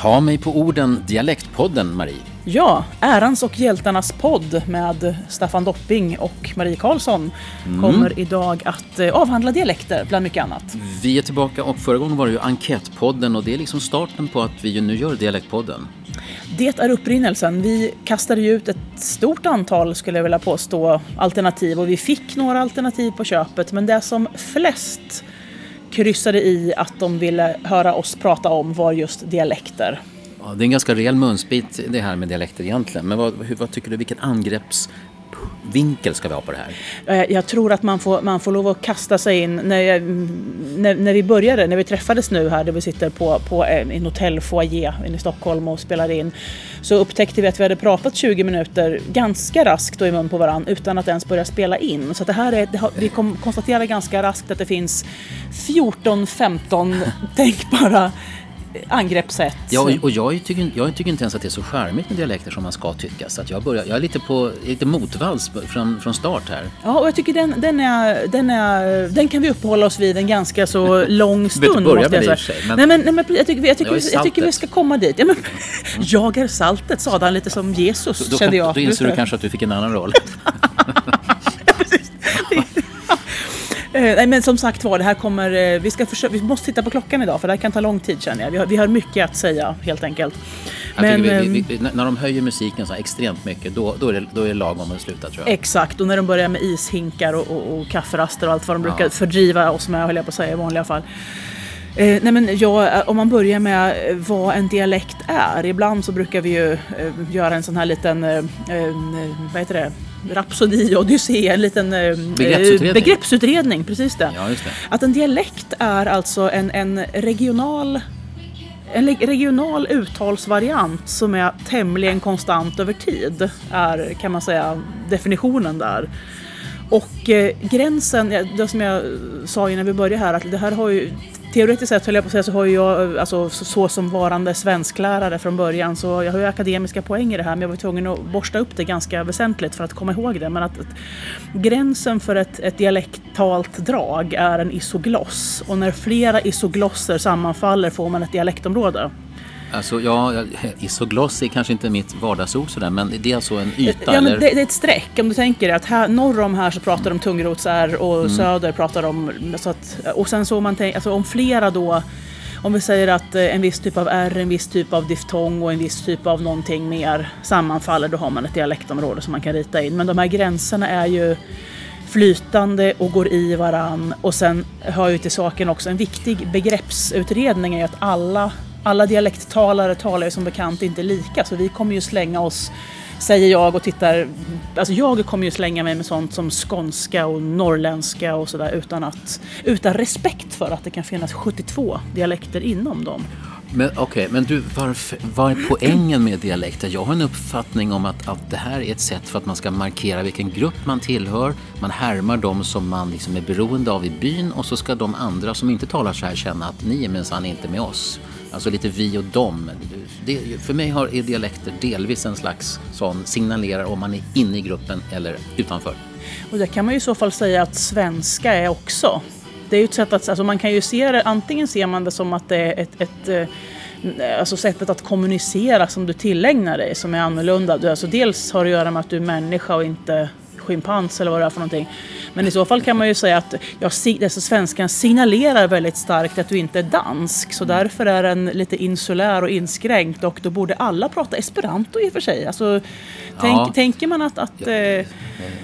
Ta mig på orden, Dialektpodden, Marie. Ja, Ärans och hjältarnas podd med Staffan Dopping och Marie Karlsson mm. kommer idag att eh, avhandla dialekter bland mycket annat. Vi är tillbaka och förra gången var det ju Enkätpodden och det är liksom starten på att vi nu gör Dialektpodden. Det är upprinnelsen. Vi kastade ju ut ett stort antal, skulle jag vilja påstå, alternativ och vi fick några alternativ på köpet men det som flest kryssade i att de ville höra oss prata om var just dialekter. Ja, det är en ganska rejäl munsbit det här med dialekter egentligen. Men vad, vad tycker du, vilken angrepps vinkel ska vi ha på det här? Eh, jag tror att man får, man får lov att kasta sig in. När, jag, mm, när, när vi började, när vi träffades nu här där vi sitter på, på eh, en hotellfoajé i Stockholm och spelar in så upptäckte vi att vi hade pratat 20 minuter ganska raskt och i mun på varandra utan att ens börja spela in. Så det här är, det har, vi kom, konstaterade ganska raskt att det finns 14-15 tänkbara angreppssätt. Ja, och jag tycker, jag tycker inte ens att det är så charmigt med dialekter som man ska tycka. Så att jag, börjar, jag är lite, på, lite motvalls från, från start här. Ja, och jag tycker den, den, är, den, är, den kan vi uppehålla oss vid en ganska så lång stund. Du börja med det i men... Nej, men, nej, men jag, tycker, jag, tycker, jag, jag tycker vi ska komma dit. Ja, men, jag är saltet, sa han lite som Jesus, då, kände jag. Då inser du kanske att du fick en annan roll. Eh, nej men som sagt var, det här kommer, eh, vi, ska försöka, vi måste titta på klockan idag för det här kan ta lång tid känner jag. Vi har, vi har mycket att säga helt enkelt. Men, vi, vi, vi, när de höjer musiken så extremt mycket då, då, är det, då är det lagom att sluta tror jag. Exakt, och när de börjar med ishinkar och, och, och kafferaster och allt vad de brukar ja. fördriva oss med höll jag på att säga i vanliga fall. Eh, nej men ja, om man börjar med vad en dialekt är. Ibland så brukar vi ju eh, göra en sån här liten, eh, vad heter det, Rapsodi, Odyssé, en liten eh, begreppsutredning. begreppsutredning. Precis det. Ja, det. Att en dialekt är alltså en, en regional en regional uttalsvariant som är tämligen konstant över tid är kan man säga definitionen där. Och eh, gränsen, det som jag eh, sa innan vi började här, att det här har ju Teoretiskt sett höll jag på att säga så har jag, alltså, så, som varande svensklärare från början, så jag har ju akademiska poäng i det här men jag var tvungen att borsta upp det ganska väsentligt för att komma ihåg det. Men att, att gränsen för ett, ett dialektalt drag är en isogloss och när flera isoglosser sammanfaller får man ett dialektområde. Alltså, ja, isogloss är kanske inte mitt vardagsord sådär, men det är alltså en yta? Ja, eller? Det, det, är ett streck. Om du tänker att här, norr om här så pratar de tungrots-r och mm. söder pratar de... Så att, och sen så om man tänker, alltså om flera då om vi säger att eh, en viss typ av R, en viss typ av diftong och en viss typ av någonting mer sammanfaller, då har man ett dialektområde som man kan rita in. Men de här gränserna är ju flytande och går i varann. Och sen hör ju till saken också en viktig begreppsutredning är ju att alla alla dialekttalare talar ju som bekant inte lika så vi kommer ju slänga oss, säger jag och tittar, alltså jag kommer ju slänga mig med sånt som skånska och norrländska och sådär utan, utan respekt för att det kan finnas 72 dialekter inom dem. Men okej, okay, men du, varför, vad är poängen med dialekter? Jag har en uppfattning om att, att det här är ett sätt för att man ska markera vilken grupp man tillhör. Man härmar de som man liksom är beroende av i byn och så ska de andra som inte talar så här känna att ni är minsann inte med oss. Alltså lite vi och dem. Det, för mig har, är dialekter delvis en slags sån signalerar om man är inne i gruppen eller utanför. Och det kan man ju i så fall säga att svenska är också. Det är ju ett sätt att, alltså man kan ju se det, antingen ser man det som att det är ett, ett eh, alltså sättet att kommunicera som du tillägnar dig som är annorlunda. Alltså dels har det att göra med att du är människa och inte schimpans eller vad det är för någonting. Men i så fall kan man ju säga att ja, alltså svenskan signalerar väldigt starkt att du inte är dansk. Så därför är den lite insulär och inskränkt och då borde alla prata esperanto i och för sig. Alltså, tänk, ja. Tänker man att, att, eh,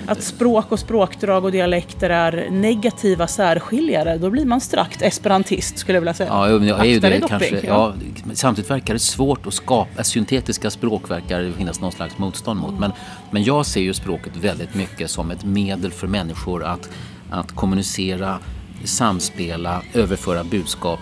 att språk och språkdrag och dialekter är negativa särskiljare då blir man strax esperantist skulle jag vilja säga. Ja, jag är ju det, kanske, ja. samtidigt verkar det svårt att skapa, syntetiska språk verkar det finnas någon slags motstånd mot. Men, men jag ser ju språket väldigt mycket som ett medel för människor att, att kommunicera, samspela, överföra budskap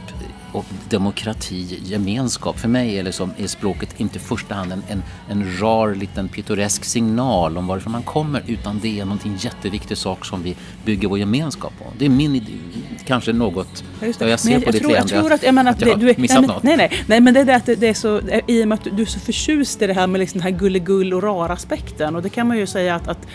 och demokrati, gemenskap. För mig är, liksom, är språket inte i första hand en, en, en rar liten pittoresk signal om varifrån man kommer utan det är någonting jätteviktig sak som vi bygger vår gemenskap på. Det är min kanske något, det. jag ser men på jag ditt tror, leende jag tror att, jag menar, att, att jag du, missat nej, något. Nej, nej, nej, men det är det att det, det är så, i och med att du är så förtjust i det här med liksom den här gulligull och rar-aspekten och det kan man ju säga att, att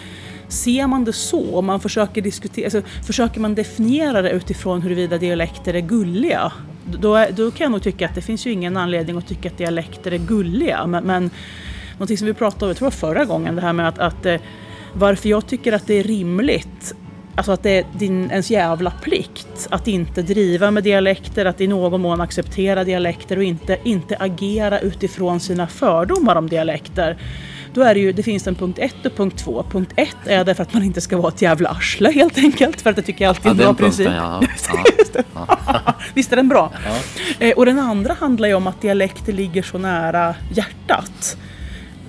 Ser man det så, om man försöker, diskutera, alltså, försöker man definiera det utifrån huruvida dialekter är gulliga, då, är, då kan jag nog tycka att det finns ju ingen anledning att tycka att dialekter är gulliga. Men, men någonting som vi pratade om, jag tror förra gången, det här med att, att eh, varför jag tycker att det är rimligt Alltså att det är din, ens jävla plikt att inte driva med dialekter, att i någon mån acceptera dialekter och inte, inte agera utifrån sina fördomar om dialekter. Då är det ju, det finns en punkt 1 och punkt 2. Punkt 1 är därför att man inte ska vara ett jävla arsle helt enkelt. För att det tycker jag alltid är en bra princip. Ja, ja, ja. Visst är den bra? Eh, och den andra handlar ju om att dialekter ligger så nära hjärtat.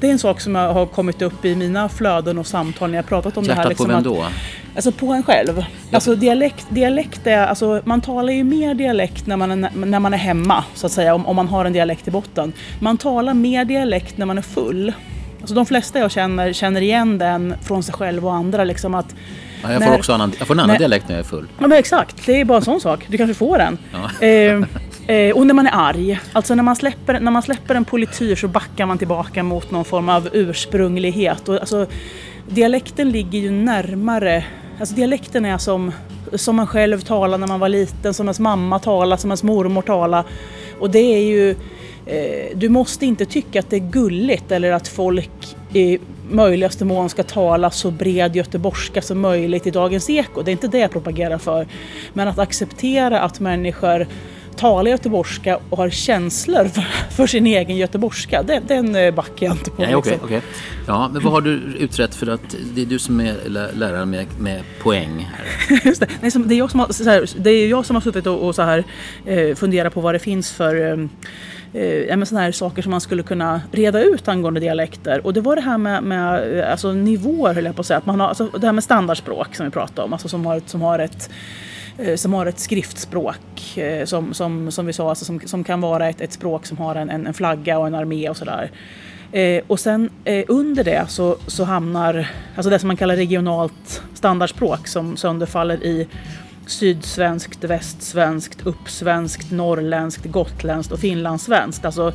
Det är en sak som har kommit upp i mina flöden och samtal när jag pratat om Hjärtat det här. Liksom på vem då? Att, alltså på en själv. Alltså dialekt, dialekt är, alltså man talar ju mer dialekt när man är, när man är hemma så att säga, om, om man har en dialekt i botten. Man talar mer dialekt när man är full. Alltså de flesta jag känner känner igen den från sig själv och andra. Liksom att ja, jag, får också annan, jag får en annan när, dialekt när jag är full. Ja men exakt, det är bara en sån sak. Du kanske får den. Ja. Eh, eh, och när man är arg. Alltså när man, släpper, när man släpper en polityr så backar man tillbaka mot någon form av ursprunglighet. Och, alltså, dialekten ligger ju närmare Alltså dialekten är som, som man själv talade när man var liten, som ens mamma talade, som ens mormor talade. Och det är ju du måste inte tycka att det är gulligt eller att folk i möjligaste mån ska tala så bred göteborgska som möjligt i Dagens Eko. Det är inte det jag propagerar för. Men att acceptera att människor talar göteborgska och har känslor för, för sin egen göteborgska, den, den eh, backar jag inte på. Nej, liksom. okay. Ja, men vad har du utrett för att det är du som är lärare med, med poäng? Här. Just det. Nej, det, är jag som har, här, det är jag som har suttit och, och så här, eh, funderat på vad det finns för eh, eh, sådana här saker som man skulle kunna reda ut angående dialekter. Och det var det här med, med eh, alltså, nivåer, höll jag på att säga. Att man har, alltså, det här med standardspråk som vi pratade om, alltså, som, har, som har ett eh, som har ett skriftspråk eh, som, som, som vi sa, alltså som, som kan vara ett, ett språk som har en, en flagga och en armé och sådär. Eh, och sen eh, under det så, så hamnar alltså det som man kallar regionalt standardspråk som sönderfaller i sydsvenskt, västsvenskt, uppsvenskt, norrländskt, gotländskt och finlandssvenskt. Alltså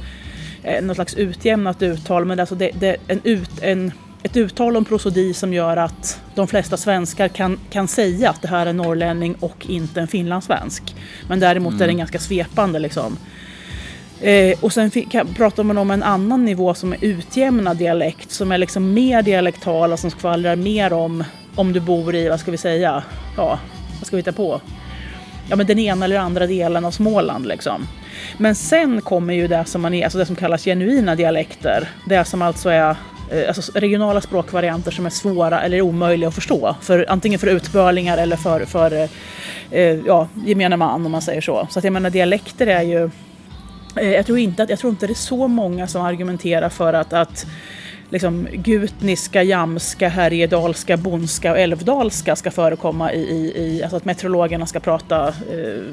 eh, något slags utjämnat uttal, men alltså det, det, en ut, en, ett uttal om prosodi som gör att de flesta svenskar kan, kan säga att det här är en norrlänning och inte en finlandssvensk. Men däremot mm. är den ganska svepande liksom. Eh, och sen pratar man om en annan nivå som är utjämnad dialekt, som är liksom mer dialektal och som skvallrar mer om om du bor i, vad ska vi säga, ja, vad ska vi hitta på? Ja men den ena eller andra delen av Småland liksom. Men sen kommer ju det som, man är, alltså det som kallas genuina dialekter. Det som alltså är eh, alltså regionala språkvarianter som är svåra eller omöjliga att förstå. För, antingen för utbörlingar eller för, för eh, eh ja, gemene man om man säger så. Så att jag menar dialekter är ju eh, jag tror, inte att, jag tror inte det är så många som argumenterar för att, att liksom, gutniska, jamska, härjedalska, bondska och älvdalska ska förekomma i, i, i alltså att meteorologerna ska prata eh,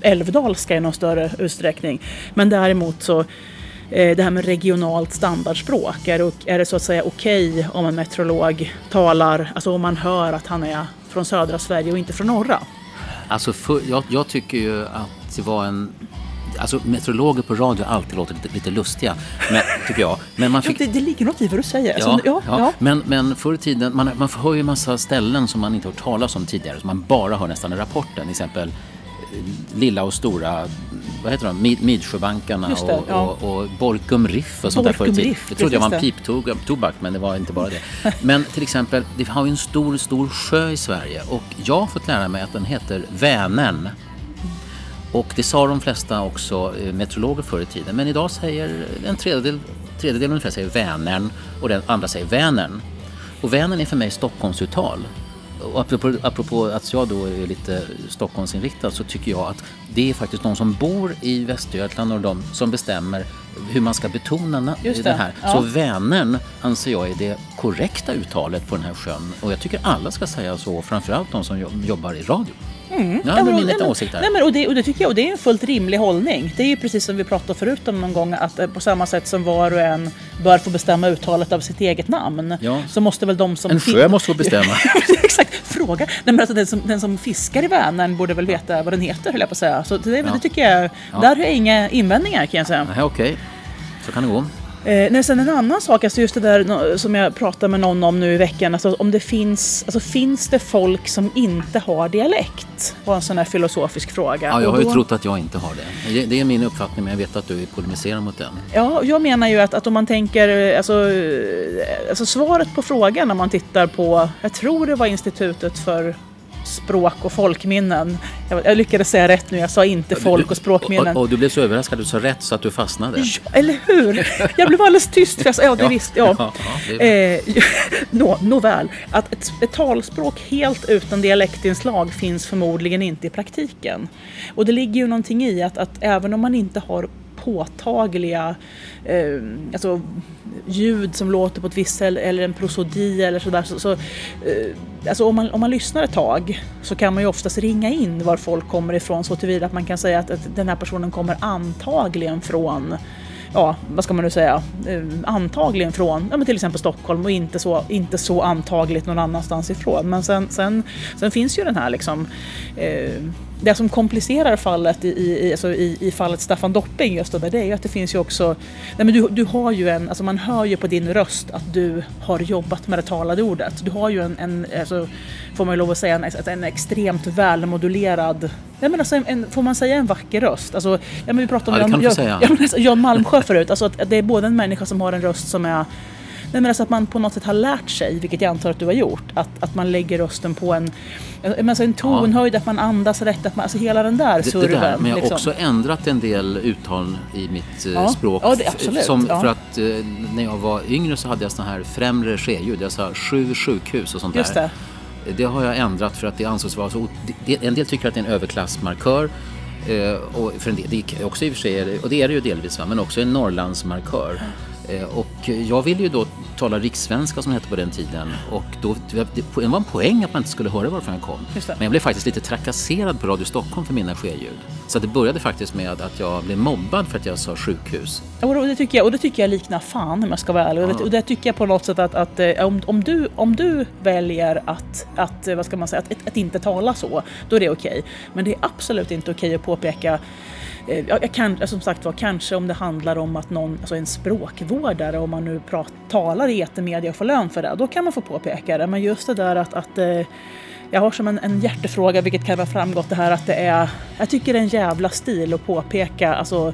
älvdalska i någon större utsträckning. Men däremot så eh, det här med regionalt standardspråk, är det, är det så att säga okej okay om en meteorolog talar, alltså om man hör att han är från södra Sverige och inte från norra? Alltså för, jag, jag tycker ju att det var en Alltså meteorologer på radio alltid låtit lite, lite lustiga, men, tycker jag. Men man fick... ja, det, det ligger något i vad du säger. Alltså, ja, ja, ja, Men, men förr i tiden, man, man hör ju massa ställen som man inte hört talas om tidigare, som man bara hör nästan i rapporten. Till exempel eh, lilla och stora, vad heter de, Mid Midsjöbankarna det, och, ja. och, och Borkum Riff och sånt där förr i tiden. Det trodde jag var en piptobak men det var inte bara det. Men till exempel, det har ju en stor, stor sjö i Sverige och jag har fått lära mig att den heter Vänern. Och det sa de flesta också eh, meteorologer förr i tiden. Men idag säger en tredjedel, tredjedel ungefär säger Vänern och den andra säger Vänern. Och Vänern är för mig Stockholmsuttal. Och apropå, apropå att jag då är lite Stockholmsinriktad så tycker jag att det är faktiskt de som bor i Västergötland och de som bestämmer hur man ska betona det, det här. Ja. Så Vänern anser jag är det korrekta uttalet på den här sjön och jag tycker alla ska säga så, framförallt de som jobbar i radio. Mm. Ja, det är min lilla åsikt där. Nej, men, och, det, och det tycker jag, och det är en fullt rimlig hållning. Det är ju precis som vi pratade förut om någon gång att eh, på samma sätt som var och en bör få bestämma uttalet av sitt eget namn. Ja. Så måste väl de som... En sjö måste få bestämma. Exakt, fråga. Nej, men alltså, den, som, den som fiskar i Vänern borde väl veta vad den heter höll jag på att säga. Så det, ja. det tycker jag, där har jag inga invändningar kan jag säga. Okej, okay. så kan det gå. Eh, nej, sen en annan sak, alltså just det där som jag pratade med någon om nu i veckan, alltså om det finns, alltså finns det folk som inte har dialekt? var en sån här filosofisk fråga. Ja, jag har ju trott att jag inte har det. Det är min uppfattning, men jag vet att du polemiserar mot den. Ja, jag menar ju att, att om man tänker, alltså, alltså svaret på frågan när man tittar på, jag tror det var Institutet för språk och folkminnen. Jag, jag, lyckades säga rätt nu, jag sa inte folk och språkminnen. Och, och, och, du blev så överraskad, du sa rätt så att du fastnade. Ja, eller hur! Jag blev alldeles tyst för jag sa, ja det ja. visste jag. Ja, ja, eh, nå, nåväl, att ett, ett talspråk helt utan dialektinslag finns förmodligen inte i praktiken. Och det ligger ju någonting i att, att även om man inte har påtagliga eh, alltså, ljud som låter på ett visst sätt eller en prosodi eller sådär. Så, så, eh, alltså om, man, om man lyssnar ett tag så kan man ju oftast ringa in var folk kommer ifrån så tillvida att man kan säga att, att den här personen kommer antagligen från ja, vad ska man nu säga, eh, antagligen från ja, men till exempel Stockholm och inte så, inte så antagligt någon annanstans ifrån. Men sen, sen, sen finns ju den här liksom eh, det som komplicerar fallet i, i, alltså i, i, fallet Staffan Dopping just det, det är ju att det finns ju också, nej men du, du har ju en, alltså man hör ju på din röst att du har jobbat med det talade ordet. Du har ju en, en alltså, får man ju lov att säga, en, en extremt välmodulerad, nej men alltså en, en, får man säga en vacker röst? Alltså, ja men vi pratade om ja, Jan, ja, alltså, Jan Malmsjö förut, alltså att det är både en människa som har en röst som är Nej, men alltså att man på något sätt har lärt sig, vilket jag antar att du har gjort, att, att man lägger rösten på en, alltså en tonhöjd, ja. att man andas rätt, att man, alltså hela den där surven. Det, där, men jag har liksom. också ändrat en del uttal i mitt eh, ja. språk. Ja, det, absolut. Som, För att eh, när jag var yngre så hade jag sådana här främre skeljud, jag sa sju sjukhus och sånt Just där. Det. det har jag ändrat för att det ansågs vara så... En del tycker att det är en överklassmarkör. Eh, och för en del, det är också i och för sig, och det är det ju delvis, va? men också en Norrlandsmarkör. Eh, och jag ville ju då tala rikssvenska som det hette på den tiden och då, det var en poäng att man inte skulle höra varifrån jag kom. Men jag blev faktiskt lite trakasserad på Radio Stockholm för mina skeljud. Så det började faktiskt med att jag blev mobbad för att jag sa sjukhus. Och det tycker jag, och det tycker jag liknar fan om jag ska vara ärlig. Ja. Och det tycker jag på något sätt att, att eh, om, om, du, om du väljer att, att, vad ska man säga, att, att, att inte tala så, då är det okej. Okay. Men det är absolut inte okej okay att påpeka Eh, jag kan, som sagt var, kanske om det handlar om att någon, alltså en språkvårdare, om man nu prat, talar i etermedia och får lön för det, då kan man få påpeka det. Men just det där att, att eh, jag har som en, en hjärtefråga, vilket kan ha framgått det här att det är, jag tycker det är en jävla stil att påpeka, alltså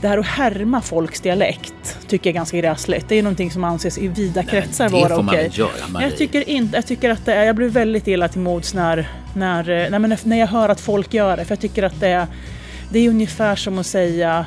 det här att härma folks dialekt tycker jag är ganska gräsligt. Det är någonting som anses i vida kretsar vara okej. Väl göra, Marie. Jag tycker inte, jag tycker att det är, jag blir väldigt illa till mods när, när, eh, när, när jag hör att folk gör det, för jag tycker att det är det är ungefär som att säga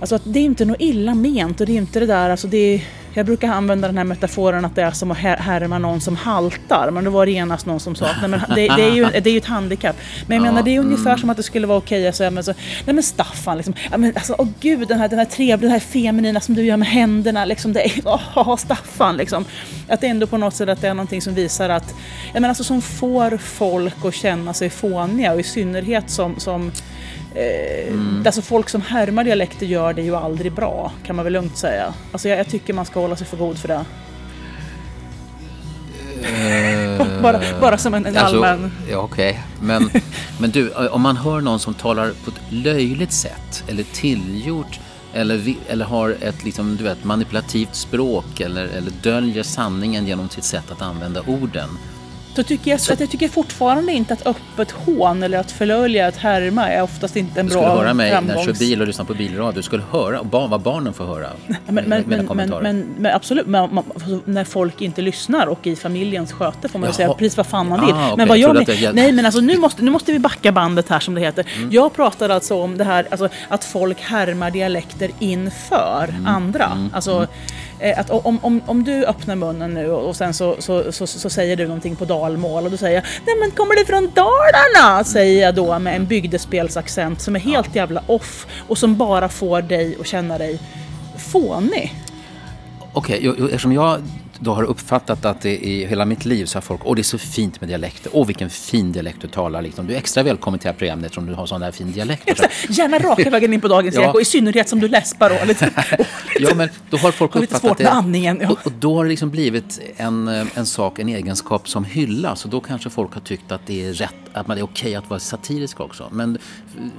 Alltså att det är inte något illa ment och det är inte det där, alltså det är, jag brukar använda den här metaforen att det är som att härma någon som haltar, men då var det genast någon som sa att nej, men det, det, är ju, det är ju ett handikapp. Men jag ja, menar det är ungefär mm. som att det skulle vara okej att säga men så, nej men Staffan, liksom, ja, men alltså, åh gud den här, den här trevliga, den här feminina som du gör med händerna, liksom, det är, åh Staffan liksom. Att det ändå på något sätt att det är någonting som visar att, jag menar alltså som får folk att känna sig fåniga och i synnerhet som, som Eh, mm. Alltså folk som härmar dialekter gör det ju aldrig bra, kan man väl lugnt säga. Alltså jag, jag tycker man ska hålla sig för god för det. Uh, bara, bara som en, en alltså, allmän... Ja, Okej, okay. men, men du, om man hör någon som talar på ett löjligt sätt eller tillgjort eller, eller har ett liksom, du vet, manipulativt språk eller, eller döljer sanningen genom sitt sätt att använda orden då tycker jag, så, att jag tycker fortfarande inte att öppet hån eller att förlöjliga, att härma är oftast inte en bra Du skulle höra mig framgångs... när jag kör bil och lyssnar på bilradio. Du skulle höra vad barnen får höra. men, men, men, men, men, absolut, man, man, när folk inte lyssnar och i familjens sköte får man ju säga precis vad fan man vill. Ah, okay. Men vad jag, jag Nej men alltså nu måste, nu måste vi backa bandet här som det heter. Mm. Jag pratar alltså om det här alltså, att folk härmar dialekter inför mm. andra. Mm. Alltså, mm. Eh, att om, om, om du öppnar munnen nu och sen så, så, så, så säger du någonting på dalmål och då säger Nej men kommer det från Dalarna? Säger jag då med en bygdespelsaccent som är helt jävla off och som bara får dig att känna dig fånig. Okej, okay, eftersom jag då har uppfattat att det i hela mitt liv så har folk, åh det är så fint med dialekter, åh vilken fin dialekt du talar. Liksom. Du är extra välkommen till det här programmet eftersom du har sån där fin dialekt. Gärna raka vägen in på dagens ja. och i synnerhet som du läspar och lite, Ja, men då har folk uppfattat lite svårt med andningen. Ja. Och, och, då har det liksom blivit en, en sak, en egenskap som hyllas och då kanske folk har tyckt att det är rätt, att man är okej att vara satirisk också. Men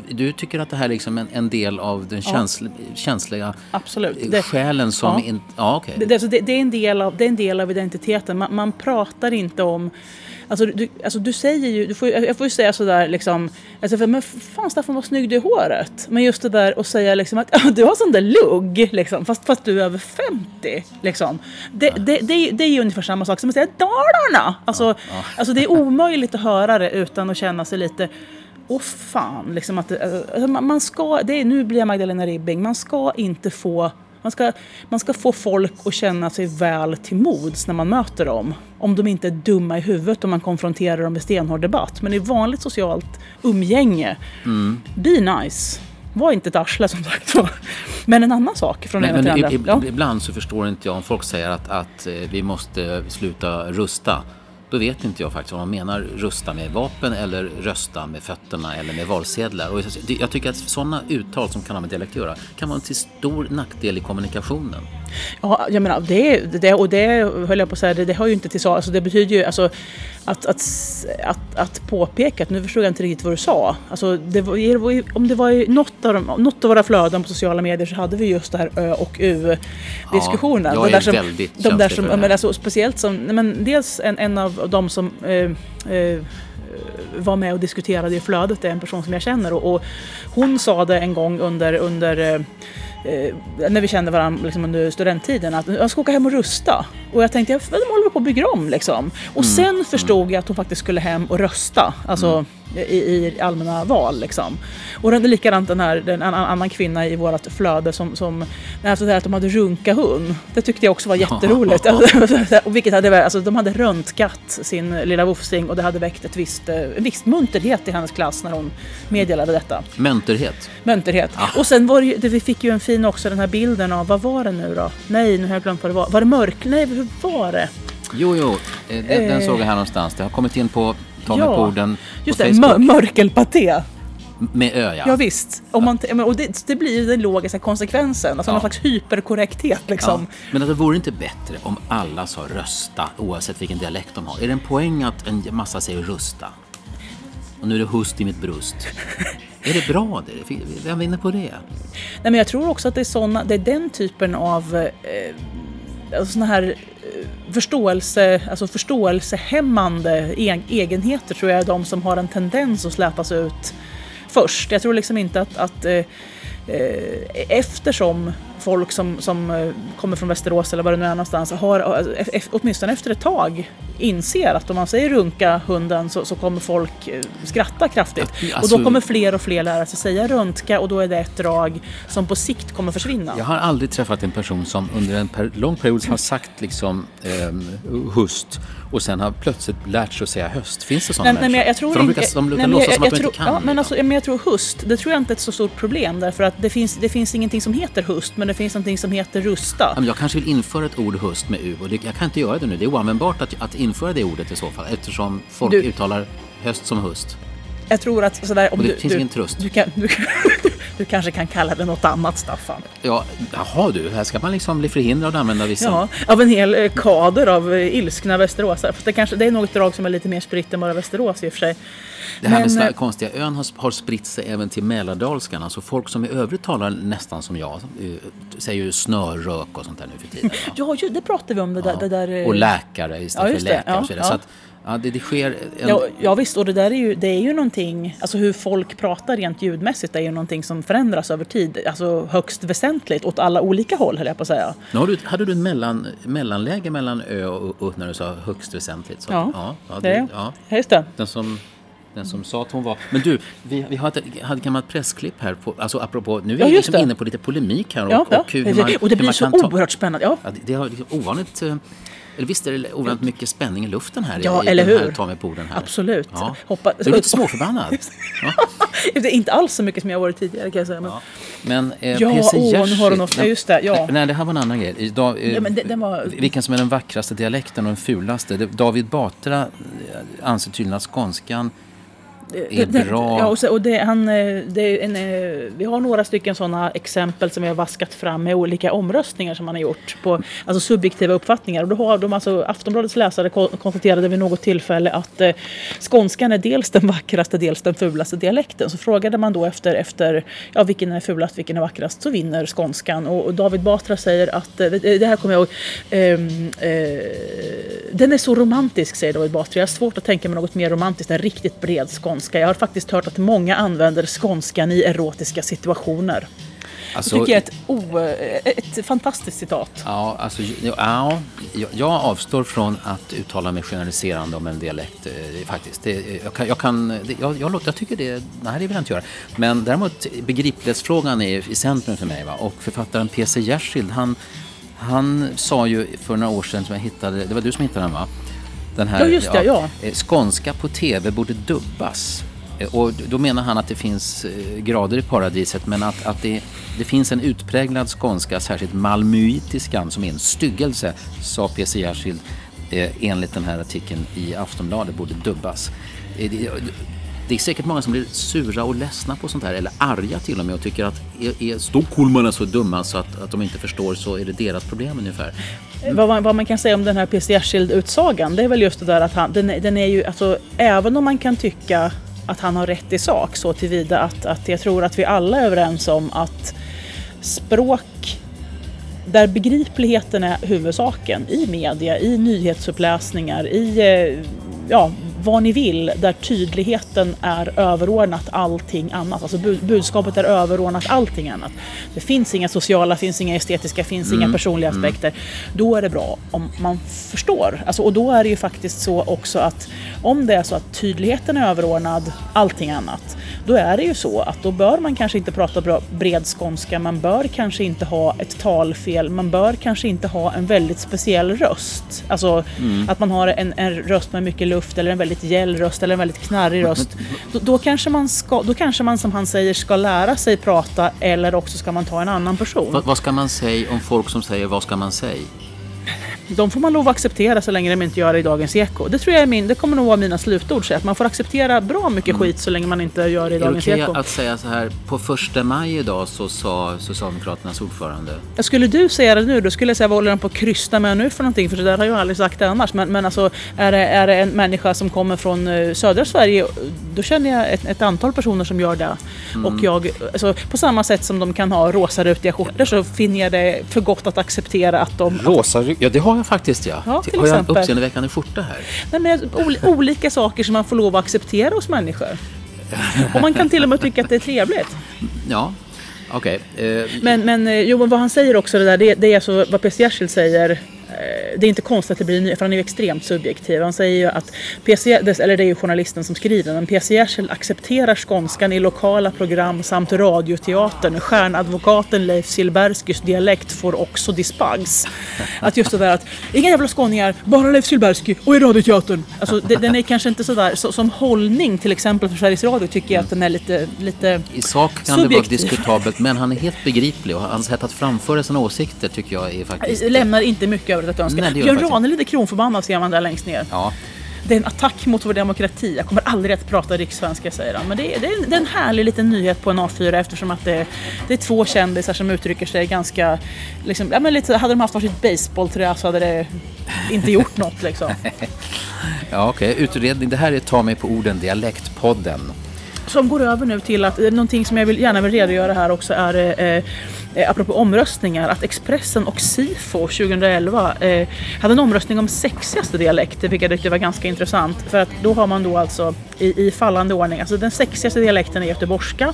du tycker att det här är liksom en, en del av den ja. känsliga Absolut. Det, själen som... Ja. In, ja, okay. det, det, alltså, det, det, är en del av, det är en del av identiteten. Man, man pratar inte om Alltså du, alltså du säger ju, du får, jag får ju säga sådär liksom, alltså, men fan Staffan vad snygg du är i håret. Men just det där att säga liksom att du har sån där lugg, liksom, fast, fast du är över 50. Liksom. Det, det, det, det är ju ungefär samma sak som att säga Dalarna. Alltså, ja, ja. alltså det är omöjligt att höra det utan att känna sig lite Åh fan, liksom att, alltså, man ska, det är, nu blir jag Magdalena Ribbing, man ska inte få man ska, man ska få folk att känna sig väl till mods när man möter dem. Om de inte är dumma i huvudet och man konfronterar dem med stenhård debatt. Men i vanligt socialt umgänge, mm. be nice. Var inte ett arsle som sagt Men en annan sak från ena till andra. Ja. Ibland så förstår inte jag om folk säger att, att eh, vi måste sluta rusta. Då vet inte jag faktiskt om man menar rusta med vapen eller rösta med fötterna eller med valsedlar. Och jag tycker att sådana uttal som kan ha med dialekt att göra kan vara till stor nackdel i kommunikationen. Ja, jag menar, det, det, och det höll jag på att säga, det, det hör ju inte till så, alltså det betyder ju alltså, att, att, att, att påpeka, att nu förstod jag inte riktigt vad du sa. Alltså, det var, om det var i något av, de, något av våra flöden på sociala medier så hade vi just det här Ö och U-diskussionen. Ja, jag är där som, väldigt de där som, men alltså, Speciellt som, men dels en, en av de som eh, eh, var med och diskuterade i flödet är en person som jag känner och, och hon sa det en gång under, under eh, eh, när vi kände varandra liksom under studenttiden att jag ska åka hem och rusta. Och jag tänkte, de håller på att bygga om liksom. Och mm. sen förstod jag att hon faktiskt skulle hem och rösta. Alltså, mm i, i allmänna val. Liksom. Och den, likadant den här, den, en annan kvinna i vårt flöde som, som alltså att de hade runka-hund. Det tyckte jag också var jätteroligt. och vilket hade, alltså, de hade röntgat sin lilla vofsing och det hade väckt ett visst, en viss munterhet i hennes klass när hon meddelade detta. Munterhet? Munterhet. Ah. Och sen var det, vi fick ju en fin också den här bilden av, vad var det nu då? Nej, nu har jag glömt vad det var. Var det mörk? Nej, hur var det? Jo, jo, den, den såg jag här någonstans. Det har kommit in på Ta ja, orden Just det, mör mörkelpaté. Med ö ja. Ja visst. Om man, och det, det blir den logiska konsekvensen. Alltså ja. någon slags hyperkorrekthet liksom. Ja. Men att det vore inte bättre om alla sa rösta oavsett vilken dialekt de har? Är det en poäng att en massa säger rösta? Och nu är det hust i mitt bröst är det bra det? Vem vinner på det? Nej men jag tror också att det är, såna, det är den typen av eh, alltså såna här eh, förståelse, alltså förståelsehämmande egenheter tror jag är de som har en tendens att släpas ut först. Jag tror liksom inte att, att eh, eh eftersom folk som, som eh, kommer från Västerås eller vad det nu är någonstans har, eh, åtminstone efter ett tag inser att om man säger runka hunden så, så kommer folk eh, skratta kraftigt. Alltså, och då kommer fler och fler lära sig säga röntga och då är det ett drag som på sikt kommer försvinna. Jag har aldrig träffat en person som under en per, lång period har sagt liksom eh, hust och sen har plötsligt lärt sig att säga höst. Finns det sådana nej, människor? Nej, jag tror För de brukar, de brukar nej, låtsas jag, som att de inte kan. Ja, men, alltså, men jag tror höst, det tror jag inte är ett så stort problem därför att det finns, det finns ingenting som heter höst men det finns någonting som heter rusta. Jag kanske vill införa ett ord höst med U och det, jag kan inte göra det nu. Det är oanvändbart att, att införa det ordet i så fall eftersom folk du, uttalar höst som höst. Jag tror att sådär, om och det du, finns du, ingen tröst. Du, kan, du, du, kanske kan kalla det något annat Staffan. Ja, jaha du, här ska man liksom bli förhindrad att använda vissa. Ja, av en hel eh, kader av eh, ilskna västeråsare. Fast det, kanske, det är något drag som är lite mer spritt än bara Västerås i och för sig. Det här Men, med eh, konstiga ön har, har spritt sig även till mälardalskan. Alltså folk som i övrigt talar nästan som jag säger ju snörök och sånt där nu för tiden. Ja, det pratade vi om. Det där, ja. det där, och läkare istället ja, för läkare ja, och så att, Ja, det, det sker en... ja, ja visst, och det där är ju, det är ju någonting, alltså hur folk pratar rent ljudmässigt är ju någonting som förändras över tid, alltså högst väsentligt åt alla olika håll höll jag på att säga. Har du, hade du en mellan, mellanläge mellan ö och u när du sa högst väsentligt? Så, ja, ja, ja, det, ja, just det. Den som, den som sa att hon var... Men du, vi, vi hade, hade ett gammalt pressklipp här, på, alltså apropå, nu är vi liksom inne på lite polemik här och, ja, och hur man, och det blir så oerhört spännande. Ja. Ja, det, det har liksom ovanligt eh, eller visst är det ovanligt mycket spänning i luften här ja, i, eller den här Ta mig på här. Absolut. Ja. Hoppa, du är lite småförbannad. ja. det är inte alls så mycket som jag varit tidigare kan jag säga. Men... Ja. Men eh, Ja, PC åh, nu har Jerzy- något- ja, just det, ja. Nej, det här var en annan grej. Idag, eh, Ja, men det- den var- Vilken som är den vackraste dialekten och den fulaste. David Batra eh, anser tydligen att skånskan Det- bra. Ja, och, så, och det, han, eh, det är en, eh, vi har några stycken sådana exempel som vi har vaskat fram med olika omröstningar som man har gjort på alltså subjektiva uppfattningar. Och då har de, alltså, Aftonbladets läsare ko- konstaterade vid något tillfälle att eh, skånskan är dels den vackraste, dels den fulaste dialekten. Så frågade man då efter, efter ja, vilken är fulast, vilken är vackrast, så vinner skånskan. Och, och David Batra säger att, eh, det, här kommer jag ihåg, ehm, eh, den är så romantisk, säger David Batra. Jag har svårt att tänka mig något mer romantiskt än riktigt bred skånska. Jag har faktiskt hört att många använder skånskan i erotiska situationer. Alltså, det tycker jag är ett, o, ett fantastiskt citat. Ja, alltså, ja, jag, avstår från att uttala mig generaliserande om en dialekt eh, faktiskt. Det, jag, kan, jag, kan, det, jag, jag, jag tycker det, nej det vill jag inte göra. Men däremot begriplighetsfrågan är i centrum för mig. Va? Och författaren P.C. Jersild, han, han sa ju för några år sedan som jag hittade, det var du som hittade den va? Den här, Ja, just det, ja. eh, Skånska på TV borde dubbas. Eh, Och då menar han att det finns eh, grader i paradiset men att, att det, det finns en utpräglad skånska, särskilt malmöitiskan som är en styggelse, sa P.C. Jersild enligt den här artikeln i Aftonbladet borde dubbas. Eh, det, är säkert många som blir sura och ledsna på sånt här eller arga till och med och tycker att är, är stockholmarna så dumma så att, att de inte förstår så är det deras problem ungefär. Vad, man, vad man kan säga om den här P.C. Jersild-utsagan, det är väl just det där att han, den, är- den är ju, alltså, även om man kan tycka att han har rätt i sak så tillvida att, att jag tror att vi alla är överens om att språk där begripligheten är huvudsaken i media, i nyhetsuppläsningar, i eh, ja, vad ni vill, där tydligheten är överordnat allting annat. Alltså bud- budskapet är överordnat allting annat. Det finns inga sociala, finns inga estetiska, finns inga personliga aspekter. Då är det bra om man förstår. Alltså, och då är det ju faktiskt så också att om det är så att tydligheten är överordnad allting annat, då är det ju så att då bör man kanske inte prata bred skånska, man bör kanske inte ha ett talfel, man bör kanske inte ha en väldigt speciell röst. Alltså att man har en, en röst med mycket luft eller en väldigt gäll röst eller en väldigt knarrig röst. Då, då, kanske man ska, då kanske man som han säger ska lära sig prata eller också ska man ta en annan person. Vad, vad ska man säga om folk som säger vad ska man säga? De får man lov att acceptera så länge de inte gör det i Dagens Eko. Det tror jag är min, det kommer nog vara mina slutord. Så att man får acceptera bra mycket skit så länge man inte gör det i Är det Dagens okej Eko. att säga så här, på första maj idag så sa Socialdemokraternas ordförande Skulle du säga det nu, då skulle jag säga vad håller de på att krysta med nu för någonting? För det där har jag aldrig sagt annars. Men, men alltså, är det, är det en människa som kommer från eh, södra Sverige, då känner jag ett, ett antal personer som gör det. Mm. Och jag, alltså, på samma sätt som de kan ha rosarutiga skjortor så finner jag det för gott att acceptera att de Rosa? Ja, det har faktiskt ja. Ja, till har jag en uppseendeväckande skjorta här? Nej, men ol- olika saker som man får lov att acceptera hos människor. Och man kan till och med tycka att det är trevligt. Ja, okej. Eh, Men, men eh, jo, men vad han säger också, det, där, det, det är alltså vad PC Jersild säger. Eh, Det är inte konstigt att det blir ny, för han är ju extremt subjektiv. Han säger ju att PC, eller det är ju journalisten som skriver, men PC Jersild accepterar skånskan i lokala program samt radioteatern. Stjärnadvokaten Leif Silberskys dialekt får också dispens. Att just det där att, inga jävla skåningar, bara Leif Silbersky och i radioteatern. Alltså, det, den är kanske inte sådär, så, som hållning till exempel för Sveriges Radio tycker jag att den är lite, lite I sak kan det vara Subjektiv. diskutabelt, men han är helt begriplig och hans sätt att framföra sina åsikter tycker jag är faktiskt... lämnar inte mycket övrigt att önska. Nej, det gör Björn Ranelid är kronförbannad ser man där längst ner. Ja, Det är en attack mot vår demokrati. Jag kommer aldrig att prata rikssvenska säger han. Men det är, det, är en, det är en härlig liten nyhet på en A4 eftersom att det, det är två kändisar som uttrycker sig ganska... Liksom, ja, men lite, hade de haft varsitt baseballträ så hade det inte gjort något liksom. ja okej. Utredning. Det här är Ta mig på orden, Dialektpodden. Som går över nu till att, eh, någonting som jag vill, gärna vill redogöra här också är eh, eh, apropå omröstningar, att Expressen och Sifo 2011 eh, hade en omröstning om sexigaste dialekt, vilket jag tyckte var ganska intressant. För att då har man då alltså i, i fallande ordning, alltså den sexigaste dialekten är göteborgska.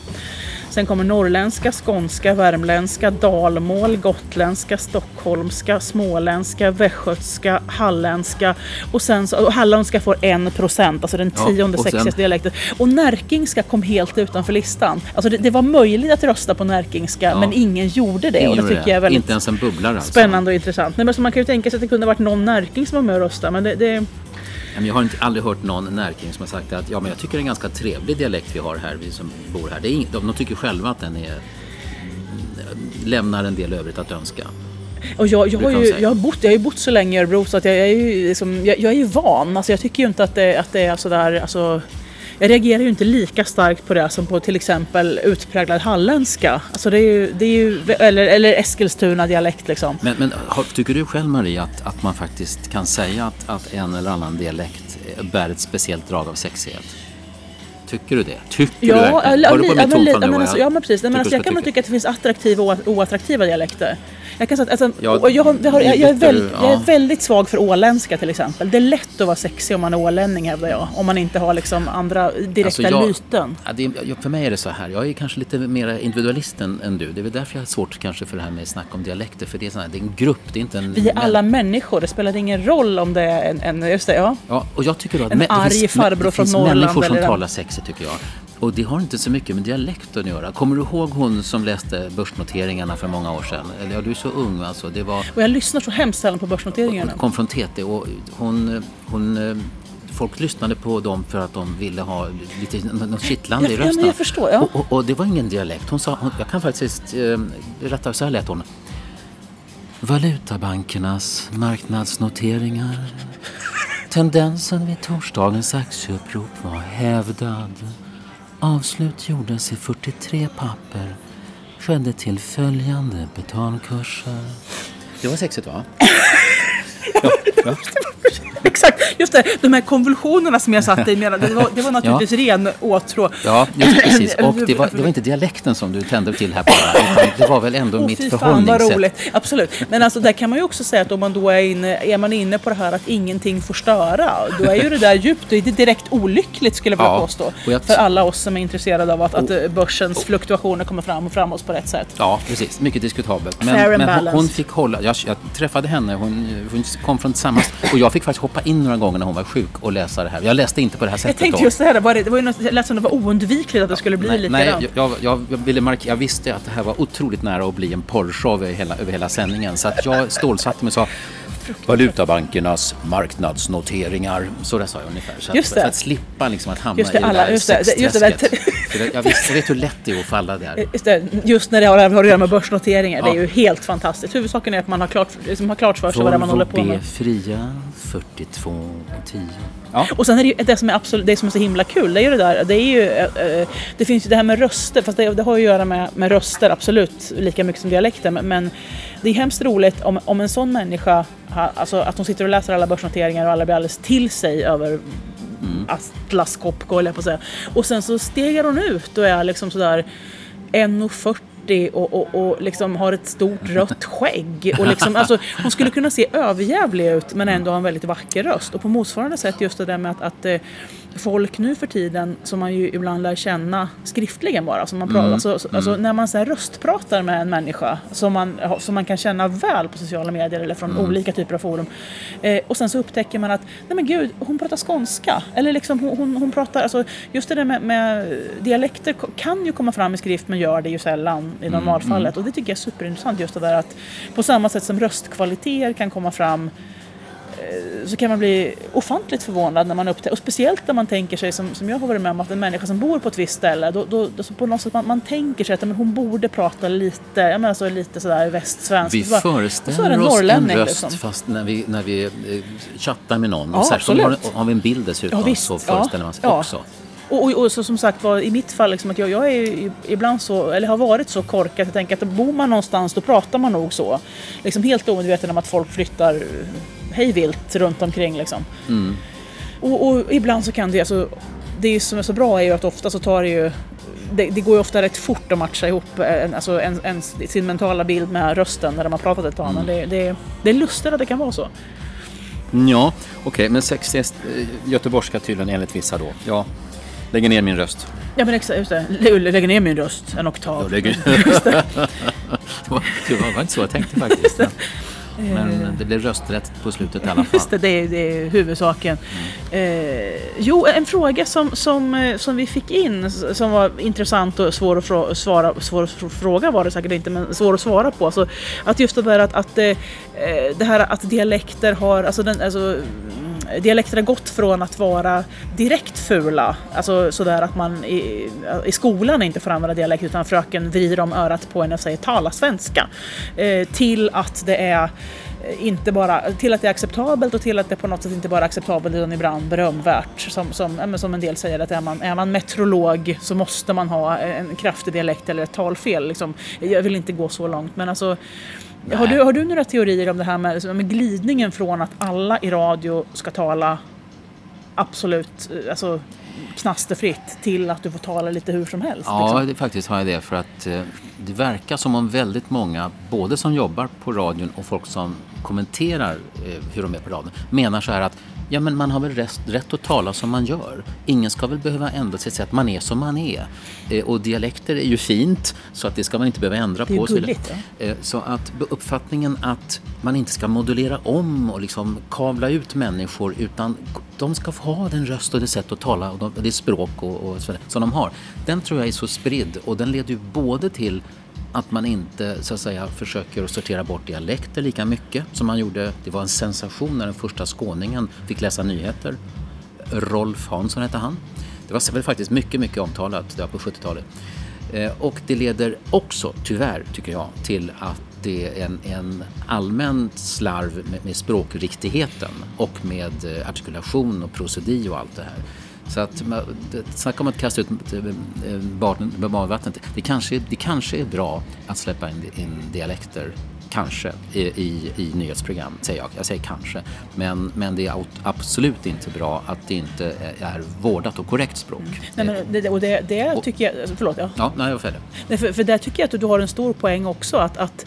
Sen kommer norrländska, skånska, värmländska, dalmål, gotländska, stockholmska, småländska, västgötska, halländska och sen så, och halländska får en procent, alltså den Ja, tionde sen- sexigaste dialekten. Och närkingska kom helt utanför listan. Alltså det, det var möjligt att rösta på närkingska Ja. men ingen gjorde det. Ingen och det tycker jag är väldigt Inte ens en bubblare alltså. spännande och intressant. Nej, men så man kan ju tänka sig att det kunde varit någon närking som var med och röstade. Men det, det, jag har inte, aldrig hört någon närking som har sagt att ja, men jag tycker det är en ganska trevlig dialekt vi har här, vi som bor här. Det är ing, de, de tycker själva att den är lämnar en del övrigt att önska. Och jag, jag, har ju, jag, har bott, jag har bott så länge i Örebro så att jag, jag är ju liksom, jag, jag, är ju van. Alltså jag tycker ju inte att det, att det är sådär, alltså, jag reagerar ju inte lika starkt på det som på till exempel utpräglad halländska. Alltså det är ju, det är ju, eller, eller Eskilstuna-dialekt liksom. Men, men tycker du själv Marie att, att man faktiskt kan säga att, att en eller annan dialekt bär ett speciellt drag av sexighet? Tycker du det? Tycker ja, du verkligen? Hör du på mitt tonfall men, alltså, Ja men precis. Men alltså, jag kan nog tycka att det finns attraktiva och oattraktiva dialekter. Jag, kan säga, alltså, ja, jag, jag, har, jag, är väldigt, jag är väldigt svag för åländska till exempel. Det är lätt att vara sexig om man är ålänning hävdar jag. Om man inte har liksom andra direkta alltså lyten. Ja, det, för mig är det så här. Jag är kanske lite mer individualist än, än, du. Det är väl därför jag har svårt kanske för det här med snack om dialekter. För det är, sån här, det är en grupp, det är inte en... Vi är alla människor. Det spelar ingen roll om det är en... en just det, ja. ja och jag tycker då att en arg farbror från Norrland. Det finns människor som talar sexigt tycker jag. Och det har inte så mycket med dialekten att göra. Kommer du ihåg hon som läste börsnoteringarna för många år sedan? Eller ja, du är så ung alltså. Det var... Och jag lyssnar så hemskt sällan på börsnoteringarna. Hon kom från TT och hon, hon folk lyssnade på dem för att de ville ha lite något kittlande i rösten. Ja, jag förstår. Ja. Och, och, och, det var ingen dialekt. Hon sa, hon, jag kan faktiskt eh, berätta, så här lät hon. Valutabankernas marknadsnoteringar. Tendensen vid torsdagens aktieupprop var hävdad. Avslut gjordes i 43 papper. Skedde till följande betalkurser. Det var sexigt va? ja, ja. Exakt, just det. De här konvulsionerna som jag satte i. Det var, det var naturligtvis ja. ren åtrå. Ja, just precis. Och det var, det var inte dialekten som du tände till här bara. Utan det var väl ändå oh, mitt förhållningssätt. Fan vad roligt. Absolut. Men alltså där kan man ju också säga att om man då är inne, är man inne på det här att ingenting får störa. Då är ju det där djupt, det är direkt olyckligt skulle jag vilja ja, påstå. För alla oss som är intresserade av att, att börsens oh. fluktuationer kommer fram och framåt på rätt sätt. Ja, precis. Mycket diskutabelt. Men, men hon, hon, fick hålla, jag, jag träffade henne, hon, hon kom från tillsammans och jag fick faktiskt hoppa in några gånger när hon var sjuk och läsa det här. Jag läste inte på det här sättet Jag tänkte då. just det här, var det, det var ju något, jag lät som det var oundvikligt att det skulle bli nej, lite Nej, jag, jag, jag, ville markera, jag visste att det här var otroligt nära att bli en porrshow över hela, över hela sändningen. Så att jag stålsatte mig och sa Valutabankernas marknadsnoteringar. Så där sa jag ungefär. Så att, för att slippa liksom att hamna det, i alla, det där just det, just det, jag, visst, jag vet hur lätt det är att falla där. Just, det, just när det har, har att göra med börsnoteringar. Ja. Det är ju helt fantastiskt. Huvudsaken är att man har klart, liksom har klart för sig vad man håller på med. Volvo B fria 42 och 10. Ja. Och sen är det ju det som är, absolut, det som är så himla kul, det är ju det där, det är ju, eh, eh, det finns ju det här med röster, fast det, det har ju att göra med, med röster absolut, lika mycket som dialekter, men det är hemskt roligt om, om en sån människa, alltså att hon sitter och läser alla börsnoteringar och alla blir alldeles till sig över mm. Atlas Copco, eller på att säga. Och sen så stegar hon ut och är liksom sådär 1,40 och, och, och liksom har ett stort rött skägg. Och liksom, alltså, hon skulle kunna se överjävlig ut men ändå ha en väldigt vacker röst. Och på motsvarande sätt just det där med att, att eh, folk nu för tiden som man ju ibland lär känna skriftligen bara. Som man pratar, mm. alltså, alltså mm. alltså, när man så röstpratar med en människa som man, som man kan känna väl på sociala medier eller från mm. olika typer av forum. Eh, och sen så upptäcker man att nej men gud, hon pratar skånska. Eller liksom hon, hon, hon pratar, alltså just det där med, med, dialekter kan ju komma fram i skrift men gör det ju sällan i mm, normalfallet. Mm. Och det tycker jag är superintressant just det där att på samma sätt som röstkvaliteter kan komma fram så kan man bli ofantligt förvånad när man upptäcker, och speciellt när man tänker sig som, som jag har varit med om, att en människa som bor på ett visst ställe, då, då, då på något sätt man, man tänker sig att men hon borde prata lite, jag menar så lite sådär västsvenskt. Vi föreställer oss en röst liksom. fast när vi, när vi eh, chattar med någon, ja, särskilt har, har vi en bild dessutom, ja, visst, så föreställer man sig ja. också. Och, och, och, så som sagt var i mitt fall, liksom, att jag, jag är ibland så, eller har varit så korkad att jag tänker att bor man någonstans då pratar man nog så. Liksom helt omedveten om att folk flyttar hejvilt runt omkring liksom. Mm. Och, och, ibland så kan det, alltså, det som är så bra är ju att ofta så tar det ju det, det, går ju ofta rätt fort att matcha ihop en, alltså en, en, sin mentala bild med rösten när de har pratat ett tag. Mm. Men det, det, det är lustigt att det kan vara så. Ja, okej, okay, men sexiga göteborgska tydligen enligt vissa då. Ja, lägger ner min röst. Ja men exakt, just det. Lägger ner min röst en oktav. Lägger... det. var, det var inte så jag tänkte faktiskt. Men eh. det blev rösträtt på slutet i alla fall. Just det, det är, det är huvudsaken. Mm. Eh, jo, en fråga som, som, eh, som vi fick in som var intressant och svår att, svara, svår att fråga var det säkert inte, men svår att svara på. Så att just det där att, att eh, det här att dialekter har, alltså, den, alltså dialekter har gått från att vara direkt fula, alltså sådär att man i, i skolan inte får använda dialekt utan fröken vrider om örat på en och säger tala svenska, eh, till att det är eh, inte bara, till att det är acceptabelt och till att det på något sätt inte bara är acceptabelt utan ibland berömvärt. Som, som, som en del säger att är man, är man metrolog så måste man ha en kraftig dialekt eller ett talfel. Liksom. Jag vill inte gå så långt men alltså har du, har du några teorier om det här med, med glidningen från att alla i radio ska tala absolut alltså, knasterfritt till att du får tala lite hur som helst? Ja, liksom? det, faktiskt har jag det. För att eh, det verkar som om väldigt många, både som jobbar på radion och folk som kommenterar eh, hur de är på radion, menar så här att Ja, men man har väl rätt, rätt att tala som man gör. Ingen ska väl behöva ändra sitt sätt. Man är som man är. Eh, och dialekter är ju fint, så att det ska man inte behöva ändra det är på. Gulligt, ja. eh, så att uppfattningen att man inte ska modulera om och liksom kavla ut människor, utan de ska få ha den röst och det sätt att tala och det språk och, och så, som de har. Den tror jag är så spridd och den leder ju både till att man inte så att säga försöker sortera bort dialekter lika mycket som man gjorde. Det var en sensation när den första skåningen fick läsa nyheter. Rolf Hansson hette han. Det var väl faktiskt mycket, mycket omtalat där på 70-talet. Eh, och det leder också, tyvärr tycker jag, till att det är en, en allmän slarv med, med språkriktigheten och med eh, artikulation och prosodi och allt det här. Så att snacka om att kasta ut med badvattnet. Det kanske, det kanske är bra att släppa in, in dialekter kanske, i, i, i nyhetsprogram, säger jag. Jag säger kanske. Men, men det är absolut inte bra att det inte är vårdat och korrekt språk. Mm. Nej, men det, och det, det tycker jag... Förlåt. Ja, ja nej, jag. Nej, för, för där tycker jag att du har en stor poäng också. Att, att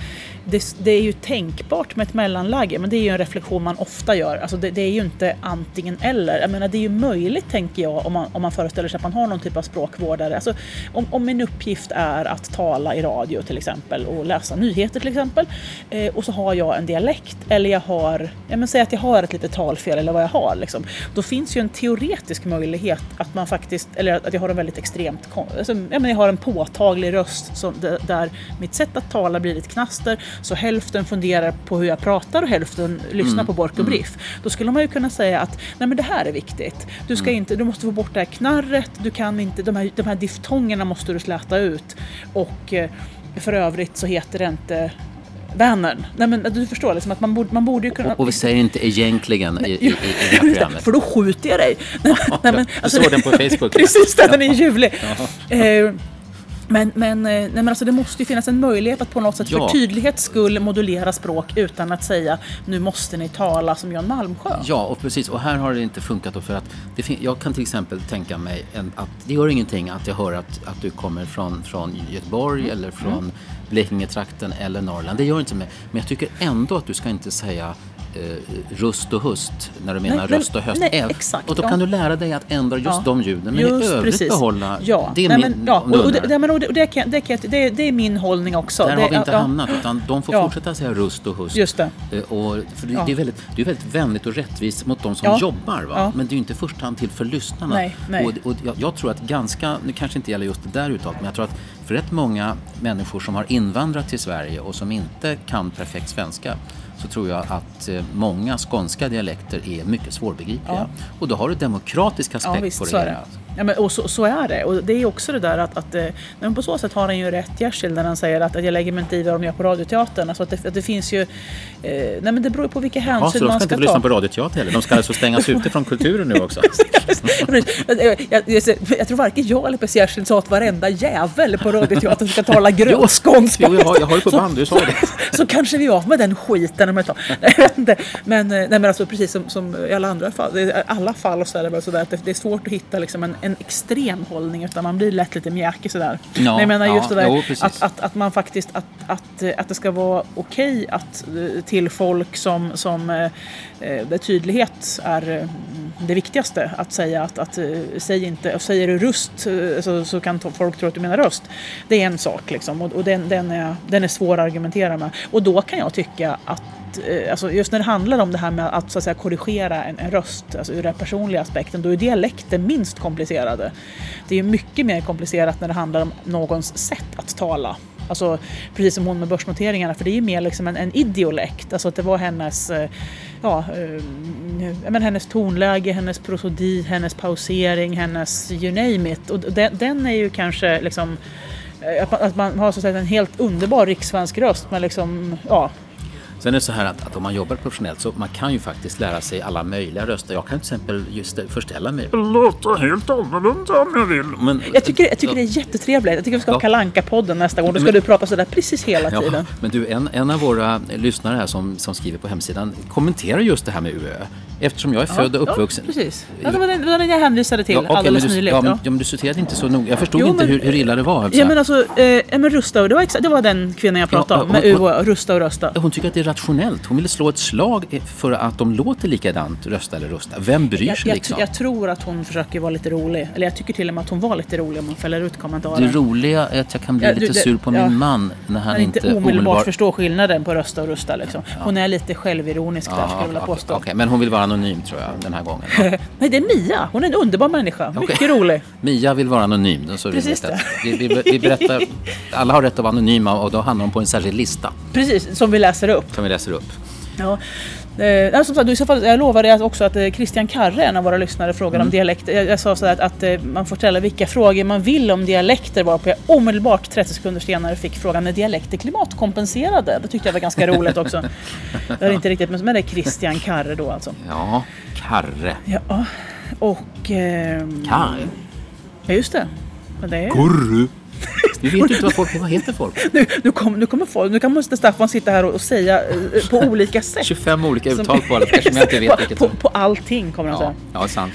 det, det, är ju tänkbart med ett mellanläge, men det är ju en reflektion man ofta gör. Alltså det, det, är ju inte antingen eller. Jag menar, det är ju möjligt, tänker jag, om man, om man föreställer sig att man har någon typ av språkvårdare. Alltså, om, om min uppgift är att tala i radio till exempel och läsa nyheter till exempel eh, och så har jag en dialekt eller jag har, ja men säg att jag har ett litet talfel eller vad jag har. Liksom, då finns ju en teoretisk möjlighet att man faktiskt, eller att jag har en väldigt extremt, alltså, ja, men jag har en påtaglig röst som, där mitt sätt att tala blir ett knaster så hälften funderar på hur jag pratar och hälften lyssnar mm. på Bork och mm. Briff. Då skulle man ju kunna säga att nej men det här är viktigt. Du, ska mm. inte, du måste få bort det här knarret, du kan inte, de, här, de här diftongerna måste du släta ut. Och eh, för övrigt så heter det inte Vänern. Nej men du förstår liksom att man borde, man borde ju kunna... Och, och vi säger inte egentligen i, i, i, i det här programmet. För då skjuter jag dig. Nej, nej, men, alltså, du såg den på Facebook. Precis, den är ljuvlig. Men, men, eh, nej, men alltså det måste ju finnas en möjlighet att på något sätt ja. för tydlighets skull modulera språk utan att säga nu måste ni tala som Jan Malmsjö. Ja, och precis. Och här har det inte funkat för att jag kan till exempel tänka mig en, att det gör ingenting att jag hör att, att du kommer från, från Göteborg mm. eller från mm. Blekingetrakten eller Norrland. Det gör inte mig. Men jag tycker ändå att du ska inte säga eh, rust och hust när du menar nej, röst och höst. Nej, exakt, och då ja. kan du lära dig att ändra just ja. de ljuden men just, i övrigt precis. behålla ja. det. Nej, men, ja. och, och, det, och det, det, det, det, det är min hållning också. Där det, har vi inte ja. hamnat utan de får fortsätta säga rust och hust. Just det. Eh, och, för det, är väldigt, det är väldigt vänligt och rättvist mot de som jobbar va? men det är ju inte i första hand till för lyssnarna. Nej, nej. Och, och jag, jag, tror att ganska, nu kanske inte gäller just det där uttalet men jag tror att för rätt många människor som har invandrat till Sverige och som inte kan perfekt svenska så tror jag att eh, många skånska dialekter är mycket svårbegripliga. Ja. Och då har du demokratisk aspekt ja, visst, på det hela. Ja, men, och så, så, är det. Och det är också det där att, att eh, men på så sätt har han ju rätt Jersild när han säger att, att jag lägger mig inte i vad de gör på Radioteatern. Alltså att det, att det finns ju... Eh, nej men det beror på vilka hänsyn man ska ta. Så de ska inte få lyssna på Radioteater heller? De ska alltså stängas ute från kulturen nu också? jag, jag, jag, tror varken jag eller Per Jersild sa att varenda jävel på Radioteatern ska tala grönskånska. Jo, jag har, jag har ju på band, du sa det. så kanske vi är av med den skiten om ett tag. Men, nej, men alltså precis som, som i alla andra fall, alla fall så är det väl sådär att det, det är svårt att hitta liksom en, en extrem hållning utan man blir lätt lite mjäkig sådär. Ja, Men jag menar just ja, det där jo, att, att, att man faktiskt att, att, att det ska vara okej okay att till folk som, som eh, där tydlighet är det viktigaste att säga att, att säg inte, säger du röst så, så kan folk tro att du menar röst. Det är en sak liksom och, och den, den, är, den är svår att argumentera med. Och då kan jag tycka att Eh, alltså just när det handlar om det här med att, så att säga, korrigera en, en röst, alltså ur den personliga aspekten, då är dialekter minst komplicerade. Det är mycket mer komplicerat när det handlar om någons sätt att tala. Alltså precis som hon med börsnoteringarna, för det är ju mer liksom en, en idiolekt. Alltså att det var hennes, eh, ja, eh, men hennes tonläge, hennes prosodi, hennes pausering, hennes you name it. Och den, den är ju kanske liksom eh, att man, att man har så att säga, en helt underbar rikssvensk röst men liksom, ja, Sen är det så här att, att, om man jobbar professionellt så man kan ju faktiskt lära sig alla möjliga röster. Jag kan till exempel just förställa mig. Låta helt annorlunda om jag vill. Men, jag tycker, jag tycker det är jättetrevligt. Jag tycker vi ska ha ja. kalanka podden nästa gång. Då ska men, du prata sådär precis hela tiden. Ja, men du, en, en av våra lyssnare här som, som skriver på hemsidan kommenterar just det här med UÖ. Eftersom jag är född och uppvuxen. Ja, precis. Ja, det var den, den jag hänvisade till ja, okay, alldeles du, nyligen. Ja, men, ja, men du sorterade inte så noga. Jag förstod jo, inte men, hur, hur illa det var. Ja, men alltså, eh, men Rusta, det var, det var den kvinnan jag pratade om, med U och Rusta och Rösta. Hon tycker att det är rationellt. Hon ville slå ett slag för att de låter likadant, Rösta eller Rusta. Vem bryr sig jag, liksom? Jag, tror att hon försöker vara lite rolig. Eller jag tycker till och med att hon var lite rolig om man fäller ut kommentarer. Det roliga är att jag kan bli lite du, det, sur på min man när han inte omedelbart, omedelbart förstår skillnaden på Rösta och Rusta. Liksom. Hon är lite självironisk där, skulle jag vilja påstå. Okay, men hon vill vara anonym tror jag den här gången. Nej, det är Mia. Hon är en underbar människa. Mycket okay. rolig. Mia vill vara anonym. Så Precis det. Vi, vi, vi, berättar, alla har rätt att vara anonyma och då hamnar de på en särskild lista. Precis, som vi läser upp. Som vi läser upp. Ja. Eh, som sagt, i så fall, jag lovade också att eh, Christian Karre, en av våra lyssnare, frågade mm. om dialekt. Jag, jag sa så att, att, att, man får ställa vilka frågor man vill om dialekter varpå jag omedelbart 30 sekunder senare fick frågan är dialekter klimatkompenserade? Det tyckte jag var ganska roligt också. det är inte riktigt, men det är Christian Karre då alltså. Ja, Karre. Ja, och... Eh, Karre? Ja, just det. Men det är... Kurre. Vi vet inte vad folk vad heter folk. Nu, nu, kom, nu kommer folk, nu kan måste Staffan sitta här och, och säga uh, på olika sätt. 25 olika uttal på alla, kanske jag inte vet vilket på, på allting kommer han ja, säga. Ja, sant.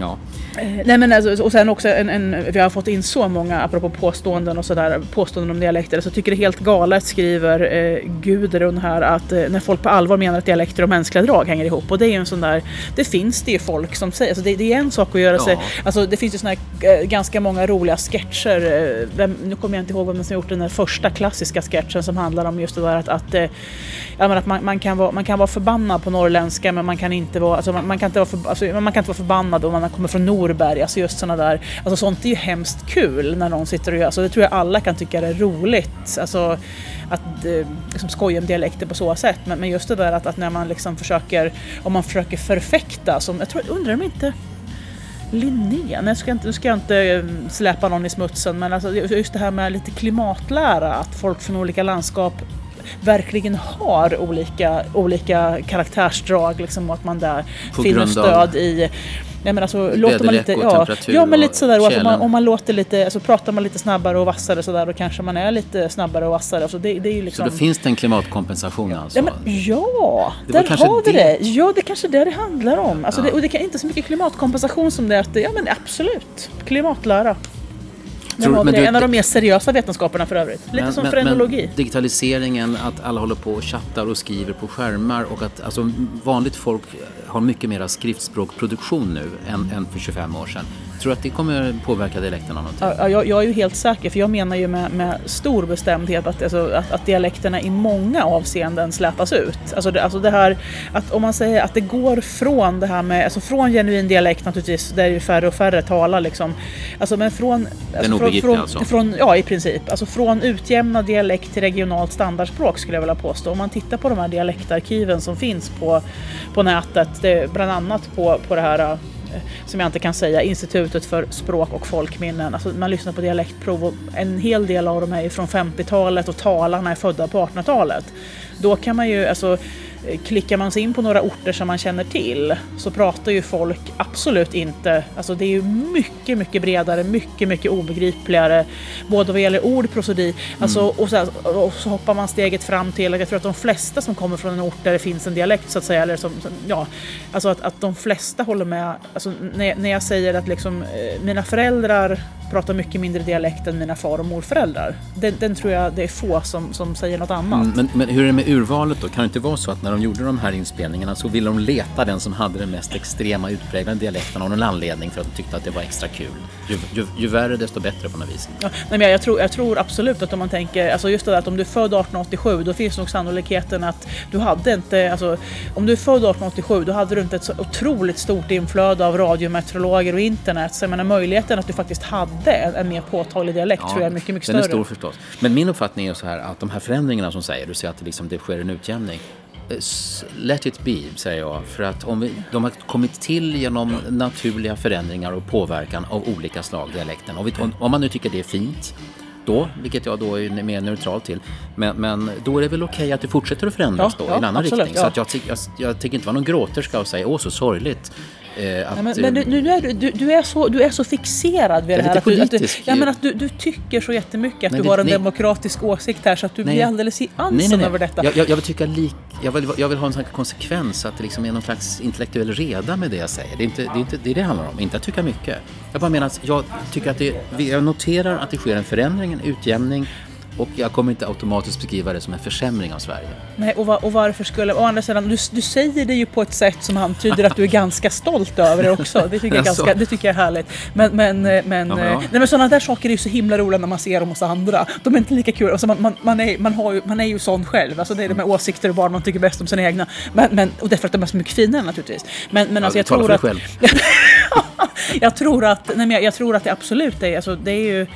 Ja. Eh, nej men alltså, och sen också en, en, vi har fått in så många, apropå påståenden och sådär, påståenden om dialekter. Så jag tycker det är helt galet skriver eh, Gudrun här att eh, när folk på allvar menar att dialekter och mänskliga drag hänger ihop. Och det är ju en sån där, det finns det ju folk som säger, alltså det, det är en sak att göra ja. sig, alltså det finns ju såna här, eh, ganska många roliga sketcher. Eh, vem, nu kommer jag inte ihåg vem som gjort den där första klassiska sketchen som handlar om just det där att, att, eh, att man, man, kan vara, man kan vara förbannad på norrländska men man kan inte vara, alltså man, man kan inte vara, för, alltså, man kan inte vara förbannad om man kommer från nord Norberg, alltså just sådana där, alltså sånt är ju hemskt kul när någon sitter och gör, alltså det tror jag alla kan tycka är roligt. Alltså att eh, liksom skoja om dialekter på så sätt, men, men just det där att, att, när man liksom försöker, om man försöker förfäkta, som jag tror, undrar om inte Linné, nu ska, jag inte, nu ska jag inte eh, släpa någon i smutsen, men alltså just det här med lite klimatlära, att folk från olika landskap verkligen har olika, olika karaktärsdrag liksom, och att man där På finner stöd i Nej, men alltså, låter man lite, ja, ja, men lite sådär. Alltså, om, man, om man låter lite, alltså, pratar man lite snabbare och vassare sådär, då kanske man är lite snabbare och vassare. Alltså, det, det är liksom... Så då finns det en klimatkompensation alltså? Ja, men, ja det där har vi det. det. Ja, det är kanske det det handlar om. Alltså, ja. det, och det är inte så mycket klimatkompensation som det är att, ja men absolut, klimatlära. Tror, men du, en av de mer seriösa vetenskaperna för övrigt. Lite men, som men, frenologi. Men digitaliseringen, att alla håller på och chattar och skriver på skärmar och att alltså, vanligt folk har mycket mer skriftspråkproduktion nu än, än för 25 år sedan. Tror du att det kommer påverka dialekterna någonting? Ja, jag, jag, är ju helt säker, för jag menar ju med, med stor bestämdhet att, alltså, att, att, dialekterna i många avseenden släpas ut. Alltså det, alltså det här, att om man säger att det går från det här med, alltså från genuin dialekt naturligtvis, där ju färre och färre talar liksom. Alltså men från... Alltså, från, från, alltså? Från, ja, i princip. Alltså från utjämnad dialekt till regionalt standardspråk skulle jag vilja påstå. Om man tittar på de här dialektarkiven som finns på, på nätet, det, bland annat på, på det här Eh, som jag inte kan säga, Institutet för språk och folkminnen. Alltså man lyssnar på dialektprov och en hel del av dem är från 50-talet och talarna är födda på 1800-talet. Då kan man ju, alltså klickar man sig in på några orter som man känner till så pratar ju folk absolut inte, alltså det är ju mycket, mycket bredare, mycket, mycket obegripligare, både vad gäller ord, prosodi, alltså, mm. och, så, och så hoppar man steget fram till, jag tror att de flesta som kommer från en ort där det finns en dialekt så att säga, eller som, ja, alltså att, att de flesta håller med, alltså när, när jag säger att liksom eh, mina föräldrar pratar mycket mindre dialekt än mina far och morföräldrar. Den, den tror jag det är få som, som säger något annat. Mm, men, men hur är det med urvalet då? Kan det inte vara så att när de gjorde de här inspelningarna så ville de leta den som hade den mest extrema utpräglade dialekten av någon anledning för att de tyckte att det var extra kul? Ju, ju, ju värre desto bättre på något vis. Ja, nej, men jag, tror, jag tror absolut att om man tänker, alltså just det där att om du är född 1887 då finns nog sannolikheten att du hade inte, alltså om du är född 1887 då hade du inte ett så otroligt stort inflöde av radiometeorologer och internet. Så jag menar möjligheten att du faktiskt hade hade en, en mer påtaglig dialekt tror jag är mycket, mycket den större. är stor förstås. Men min uppfattning är så här att de här förändringarna som säger, du säger att det, liksom, det sker en utjämning. Eh, Let it be, säger jag. För att om vi, de har kommit till genom naturliga förändringar och påverkan av olika slag, dialekten. Om, vi, om man nu tycker det är fint, då, vilket jag då är mer neutral till, men, men då är det väl okej att det fortsätter att förändras Ja, då ja, i en annan absolut, riktning. ja. Så jag, jag, jag tänker inte vara någon gråterska och säga åh så sorgligt. Eh, att, men, men du, nu är du, du, du, är så, du är så fixerad vid det är här. Att du, att du, ja, men att du, du tycker så jättemycket att Nej, du det- har en nej. demokratisk åsikt här så att du Nej. blir alldeles i ansen över detta. Jag, jag, jag vill tycka lik, jag vill, jag vill ha en sån konsekvens, att det liksom är någon slags intellektuell reda med det jag säger. Det är inte det, är inte, det, är det handlar om, inte att tycka mycket. Jag bara menar att jag tycker att det, jag noterar att det sker en förändring, en utjämning och jag kommer inte automatiskt beskriva det som en försämring av Sverige. Nej, och, va, och varför skulle... Å andra sidan, du, du säger det ju på ett sätt som antyder att du är ganska stolt över det också. Det tycker jag, ganska, det tycker jag är härligt. Men, men, eh, men, Ja, eh, ja. nej, men sådana där saker är ju så himla roliga när man ser dem hos andra. De är inte lika kul. Alltså man, man, man, är, man, har ju, man är ju sån själv. Alltså det är de här åsikter och vad man tycker bäst om sina egna. Men, men, och därför att de är så mycket finare naturligtvis. Men, men alltså, Ja, jag tror att... själv. jag, tror att, nej men jag, jag tror att det absolut är, alltså det är ju,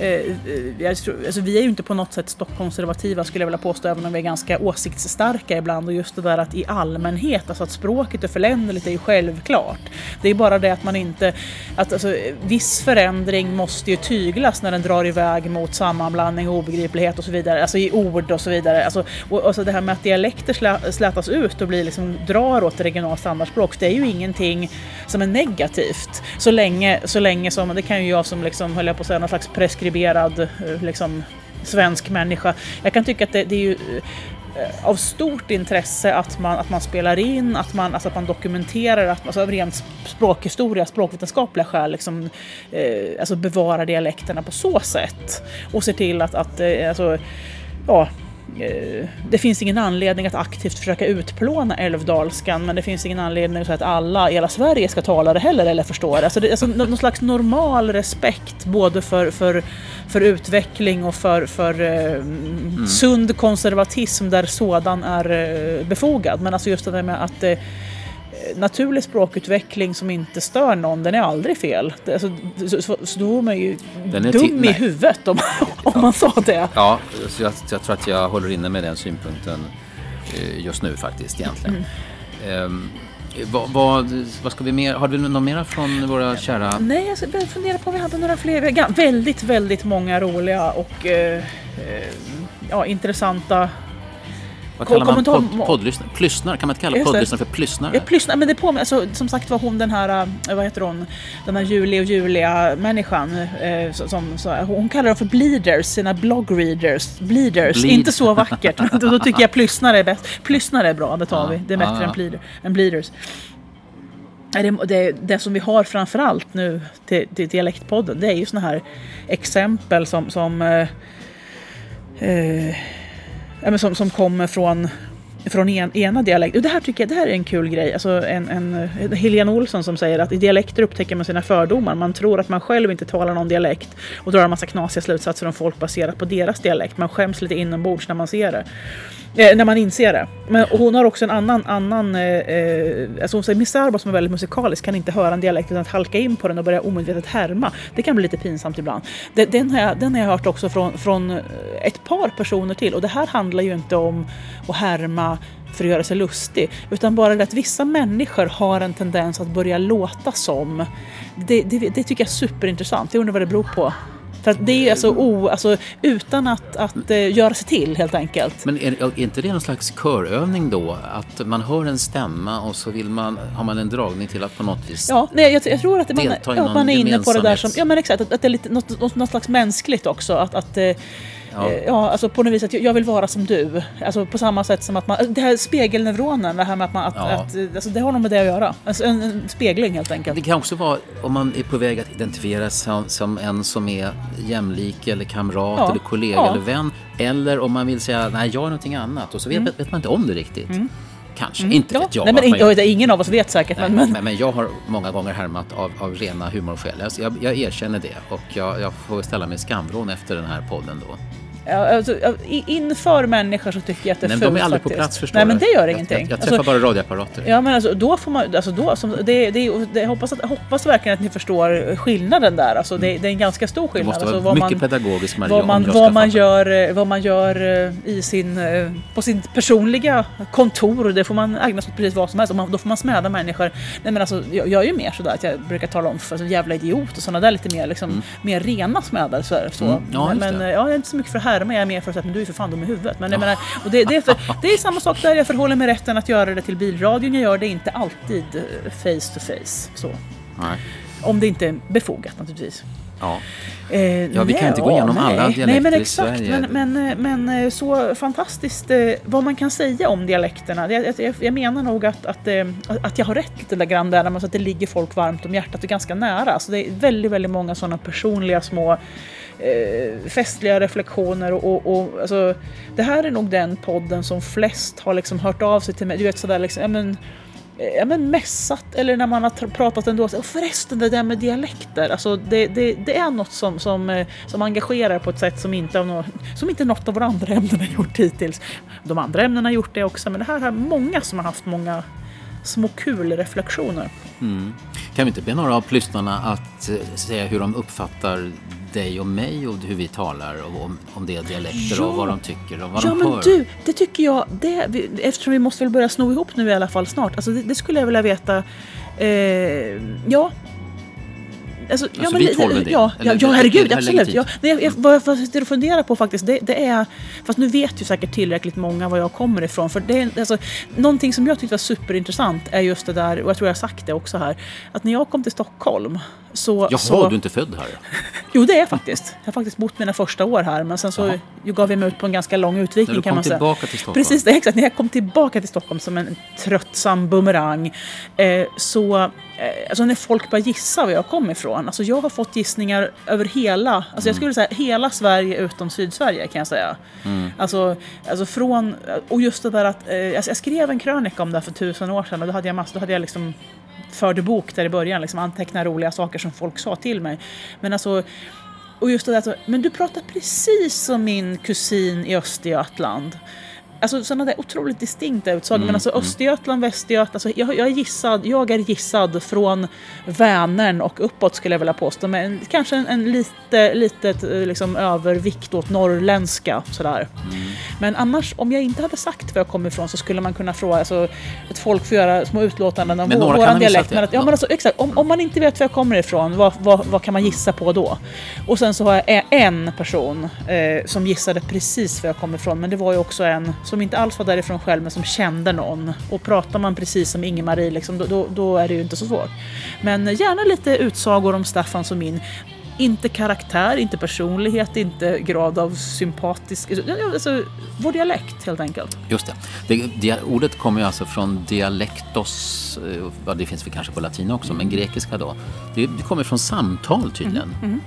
eh, jag tror, alltså vi är ju inte på något sätt stockkonservativa skulle jag vilja påstå, även om vi är ganska åsiktsstarka ibland. Och just det där att i allmänhet, alltså att språket är föränderligt är ju självklart. Det är bara det att man inte, att alltså, viss förändring måste ju tyglas när den drar iväg mot sammanblandning, obegriplighet och så vidare, alltså i ord och så vidare. Alltså, och, och så det här med att dialekter slä, slätas ut och blir liksom, drar åt regionalt standardspråk, det är ju ingenting som är negativt. Så länge, så länge som, det kan ju jag som liksom, höll jag på att säga, någon slags preskriberad eh, liksom, svensk människa. Jag kan tycka att det, det är ju eh, av stort intresse att man, att man spelar in, att man, alltså att man dokumenterar, att, alltså av rent språkhistoria, språkvetenskapliga skäl, liksom, eh, alltså bevarar dialekterna på så sätt. Och ser till att, att eh, alltså, ja, det finns ingen anledning att aktivt försöka utplåna älvdalskan men det finns ingen anledning att alla i hela Sverige ska tala det heller eller förstå det. Alltså det alltså nå- någon slags normal respekt både för, för, för utveckling och för, för eh, sund konservatism där sådan är eh, befogad. Men alltså just det där med att eh, naturlig språkutveckling som inte stör någon, den är aldrig fel. Alltså, så, så, så då är man ju dum i nej. huvudet om, om man sa det. Ja, så jag, jag tror att jag håller inne med den synpunkten eh, just nu faktiskt egentligen. Mm. Ehm, vad, vad, vad ska vi mer, har du något mera från våra kära... Nej, jag ska börja fundera på om vi hade några fler. Vi har ga- väldigt, väldigt många roliga och eh, eh, ja, intressanta. Vad kallar man podd, poddlyssnare? Plyssnare? Kan man inte kalla poddlyssnare för plyssnare? Jag lyssnar, men det påminner, alltså, som sagt var hon den här, eh, vad heter hon, den här Julie och Julia människan, eh, som, som, så, hon kallar dem för bleeders, sina bloggreaders, bleeders, Bleed. inte så vackert. då, tycker jag plyssnare är bäst. Plyssnare är bra, det tar Ja, vi, det är bättre ja, ja. än, bleeder, än bleeders. Det, det, det som vi har framförallt nu till, till Dialektpodden, det är ju såna här exempel som, som, eh, eh, ja, som, som kommer från, från en, ena dialekten. Det här tycker jag det här är en kul grej. Alltså en, en, en Helene Olsson som säger att i dialekter upptäcker man sina fördomar. Man tror att man själv inte talar någon dialekt och drar en massa knasiga slutsatser om folk baserat på deras dialekt. Man skäms lite inombords när man ser det. Eh, när man inser det. Men hon har också en annan, annan eh, eh alltså hon säger Miss Arba som är väldigt musikalisk kan inte höra en dialekt utan att halka in på den och börja omedvetet härma. Det kan bli lite pinsamt ibland. Den, den, har, jag, den har jag hört också från, från ett par personer till och det här handlar ju inte om att härma för att göra sig lustig. Utan bara det att vissa människor har en tendens att börja låta som. Det, det, det tycker jag är superintressant. Jag undrar vad det beror på. För att det är alltså, o, alltså utan att, att eh, göra sig till helt enkelt. Men är, är inte det någon slags körövning då? Att man hör en stämma och så vill man, har man en dragning till att på något vis... Ja, nej, jag, jag tror att man, ja, man är inne på det där som, ja men exakt, att, att det är lite, något, något, något slags mänskligt också. Att, att eh, Ja. ja. ja, alltså på något vis att jag, vill vara som du. Alltså på samma sätt som att man, det här spegelneuronen, det här med att man, att, Ja. att, eh, alltså det har nog med det att göra. Alltså en, en spegling helt enkelt. Det kan också vara om man är på väg att identifiera sig som, som en som är jämlik eller kamrat Ja. eller kollega eller vän. Eller om man vill säga nej jag är någonting annat och så vet, vet man inte om det riktigt. Kanske, inte Mm. Ja, vet jag. nej, men det- ingen av oss vet säkert. Nej, Men, men, men, jag har många gånger härmat av, av rena humorskäl. Jag, jag, jag erkänner det och jag, jag får ställa mig skamvrån efter den här podden då. Alltså, inför människor så tycker jag att det är Nej, fult de är aldrig faktiskt. på plats förstår Nej men det gör Jag- ingenting. Jag, jag träffar Alltså, bara radioapparater. Ja men alltså då får man, alltså då, som, det, det, det, hoppas, att, hoppas verkligen att ni förstår skillnaden där. Alltså det, det är en ganska stor det skillnad. måste alltså, vara vad mycket man, pedagogiskt Maria vad man, ska vad man gör, eh, vad man gör eh, i sin, eh, på sin personliga kontor, det får man ägna sig åt precis vad som helst. Man, då får man smäda människor. Nej, men alltså, jag, jag är ju mer sådär att jag brukar tala om för alltså, jävla idiot och sådana där lite mer, liksom, mer rena smädar. Så, så. Mm, ja, men men det. eh, ja, jag är inte så mycket för att härma, jag är mer för att säga men du är för fan dum i huvudet. Men, jag menar, och det, det, är för, det är samma sak där, jag förhåller mig rätten att göra det till bilradion. Jag gör det inte alltid eh, face to face. Så. Nej. Om det inte är befogat naturligtvis. Ja. Eh, Ja, vi kan inte gå igenom alla dialekter nej, men i exakt, Sverige. Men, men, eh, men eh, så fantastiskt eh, vad man kan säga om dialekterna. Jag, jag, jag menar nog att, att, eh, att jag har rätt lite där grann där, alltså att det ligger folk varmt om hjärtat och ganska nära. Så det är väldigt, väldigt många sådana personliga små eh, festliga reflektioner och, och, och alltså, det här är nog den podden som flest har liksom hört av sig till mig. Du vet sådär liksom, ja men eh, ja, men mässat eller när man har pratat ändå. Så, "Och förresten det där med dialekter, alltså det, det, det är något som, som, eh, som engagerar på ett sätt som inte, av något, som inte något av våra andra ämnen har gjort hittills. De andra ämnena har gjort det också, men det här har många som har haft många små kul reflektioner. Mm. Kan vi inte be några av lyssnarna att eh, säga hur de uppfattar dig och mig och hur vi talar och om, om det är dialekter Ja. och vad de tycker och vad Ja de men hör? du, det tycker jag, det, vi- eftersom vi måste väl börja sno ihop nu i alla fall snart. Alltså det, det skulle jag vilja veta. Eh, ja. Alltså, ja, Alltså, vi tål väl det? Ja, Eller ja, ja herregud, är absolut. Ja, nej, jag, jag, vad jag sitter och funderar på faktiskt, det, det är... Fast nu vet ju säkert tillräckligt många var jag kommer ifrån. För det är, alltså, någonting som jag tyckte var superintressant är just det där, och jag tror jag har sagt det också här, att när jag kom till Stockholm så... Jaha, så, du är inte född här? Jo, det är jag faktiskt. Jag har faktiskt bott mina första år här, men sen så Jaha. gav jag mig ut på en ganska lång utvikning När du kan kom man säga. tillbaka till Stockholm? Precis, det exakt. När jag kom tillbaka till Stockholm som en tröttsam bumerang eh, så, eh, alltså när folk börjar gissa var jag kom ifrån, alltså jag har fått gissningar över hela, alltså Mm. jag skulle säga hela Sverige utom Sydsverige kan jag säga. Mm. Alltså, alltså från, och just det där att, eh, alltså jag skrev en krönika om det här för tusen år sedan och då hade jag massor, då hade jag liksom förde bok där i början, liksom anteckna roliga saker som folk sa till mig. Men alltså, och just det där, men du pratar precis som min kusin i Östergötland. Alltså sådana där otroligt distinkta utsagor. men alltså Östergötland, Västergötland. Alltså, jag, jag, är gissad, jag är gissad från Vänern och uppåt skulle jag vilja påstå. Men kanske en, en lite, litet eh, liksom, övervikt åt norrländska. Sådär. Men annars, om jag inte hade sagt var jag kommer ifrån så skulle man kunna fråga, alltså, att folk får göra små utlåtanden om Men vår, våran dialekt. Men att, ja, men alltså, exakt, om, om man inte vet var jag kommer ifrån, vad, vad, vad kan man gissa på då? Och sen så har jag en person eh, som gissade precis var jag kommer ifrån, men det var ju också en som inte alls var därifrån själv, men som kände någon. Och pratar man precis som Inge-Marie, liksom, då, då, då är det ju inte så svårt. Men eh, gärna lite utsagor om Staffan som min. Inte karaktär, inte personlighet, inte grad av sympatisk... Alltså, vår dialekt helt enkelt. Just det. det, dia- ordet kommer ju alltså från dialektos, eh, ja, det finns väl kanske på latin också, men grekiska då. Det, det kommer från samtal tydligen. Mm,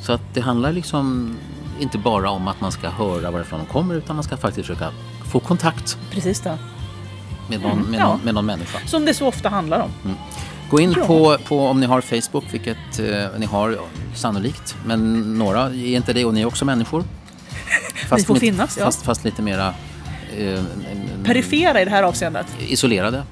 Så att det handlar liksom inte bara om att man ska höra varifrån de kommer utan man ska faktiskt försöka få kontakt Precis det. med någon, med ja. någon, med någon människa. Som det så ofta handlar om. Gå in på, på om ni har Facebook, vilket eh, ni har sannolikt. Men några är inte det och ni är också människor. Ni får finnas, ja. fast, fast lite mera eh, Perifera i det här avseendet. isolerade.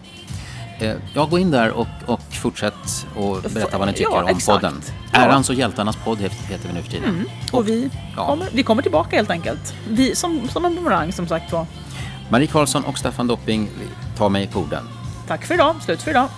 Eh, ja, gå in där och, och fortsätt och berätta vad ni tycker Ja, om exakt. podden. Ja. Ärans och hjältarnas podd heter vi nu för tiden. Och vi, Ja. kommer, vi kommer tillbaka helt enkelt. Vi, som, som en bumerang som sagt var. Marie Karlsson och Staffan Dopping tar mig på orden. Tack för idag, slut för idag.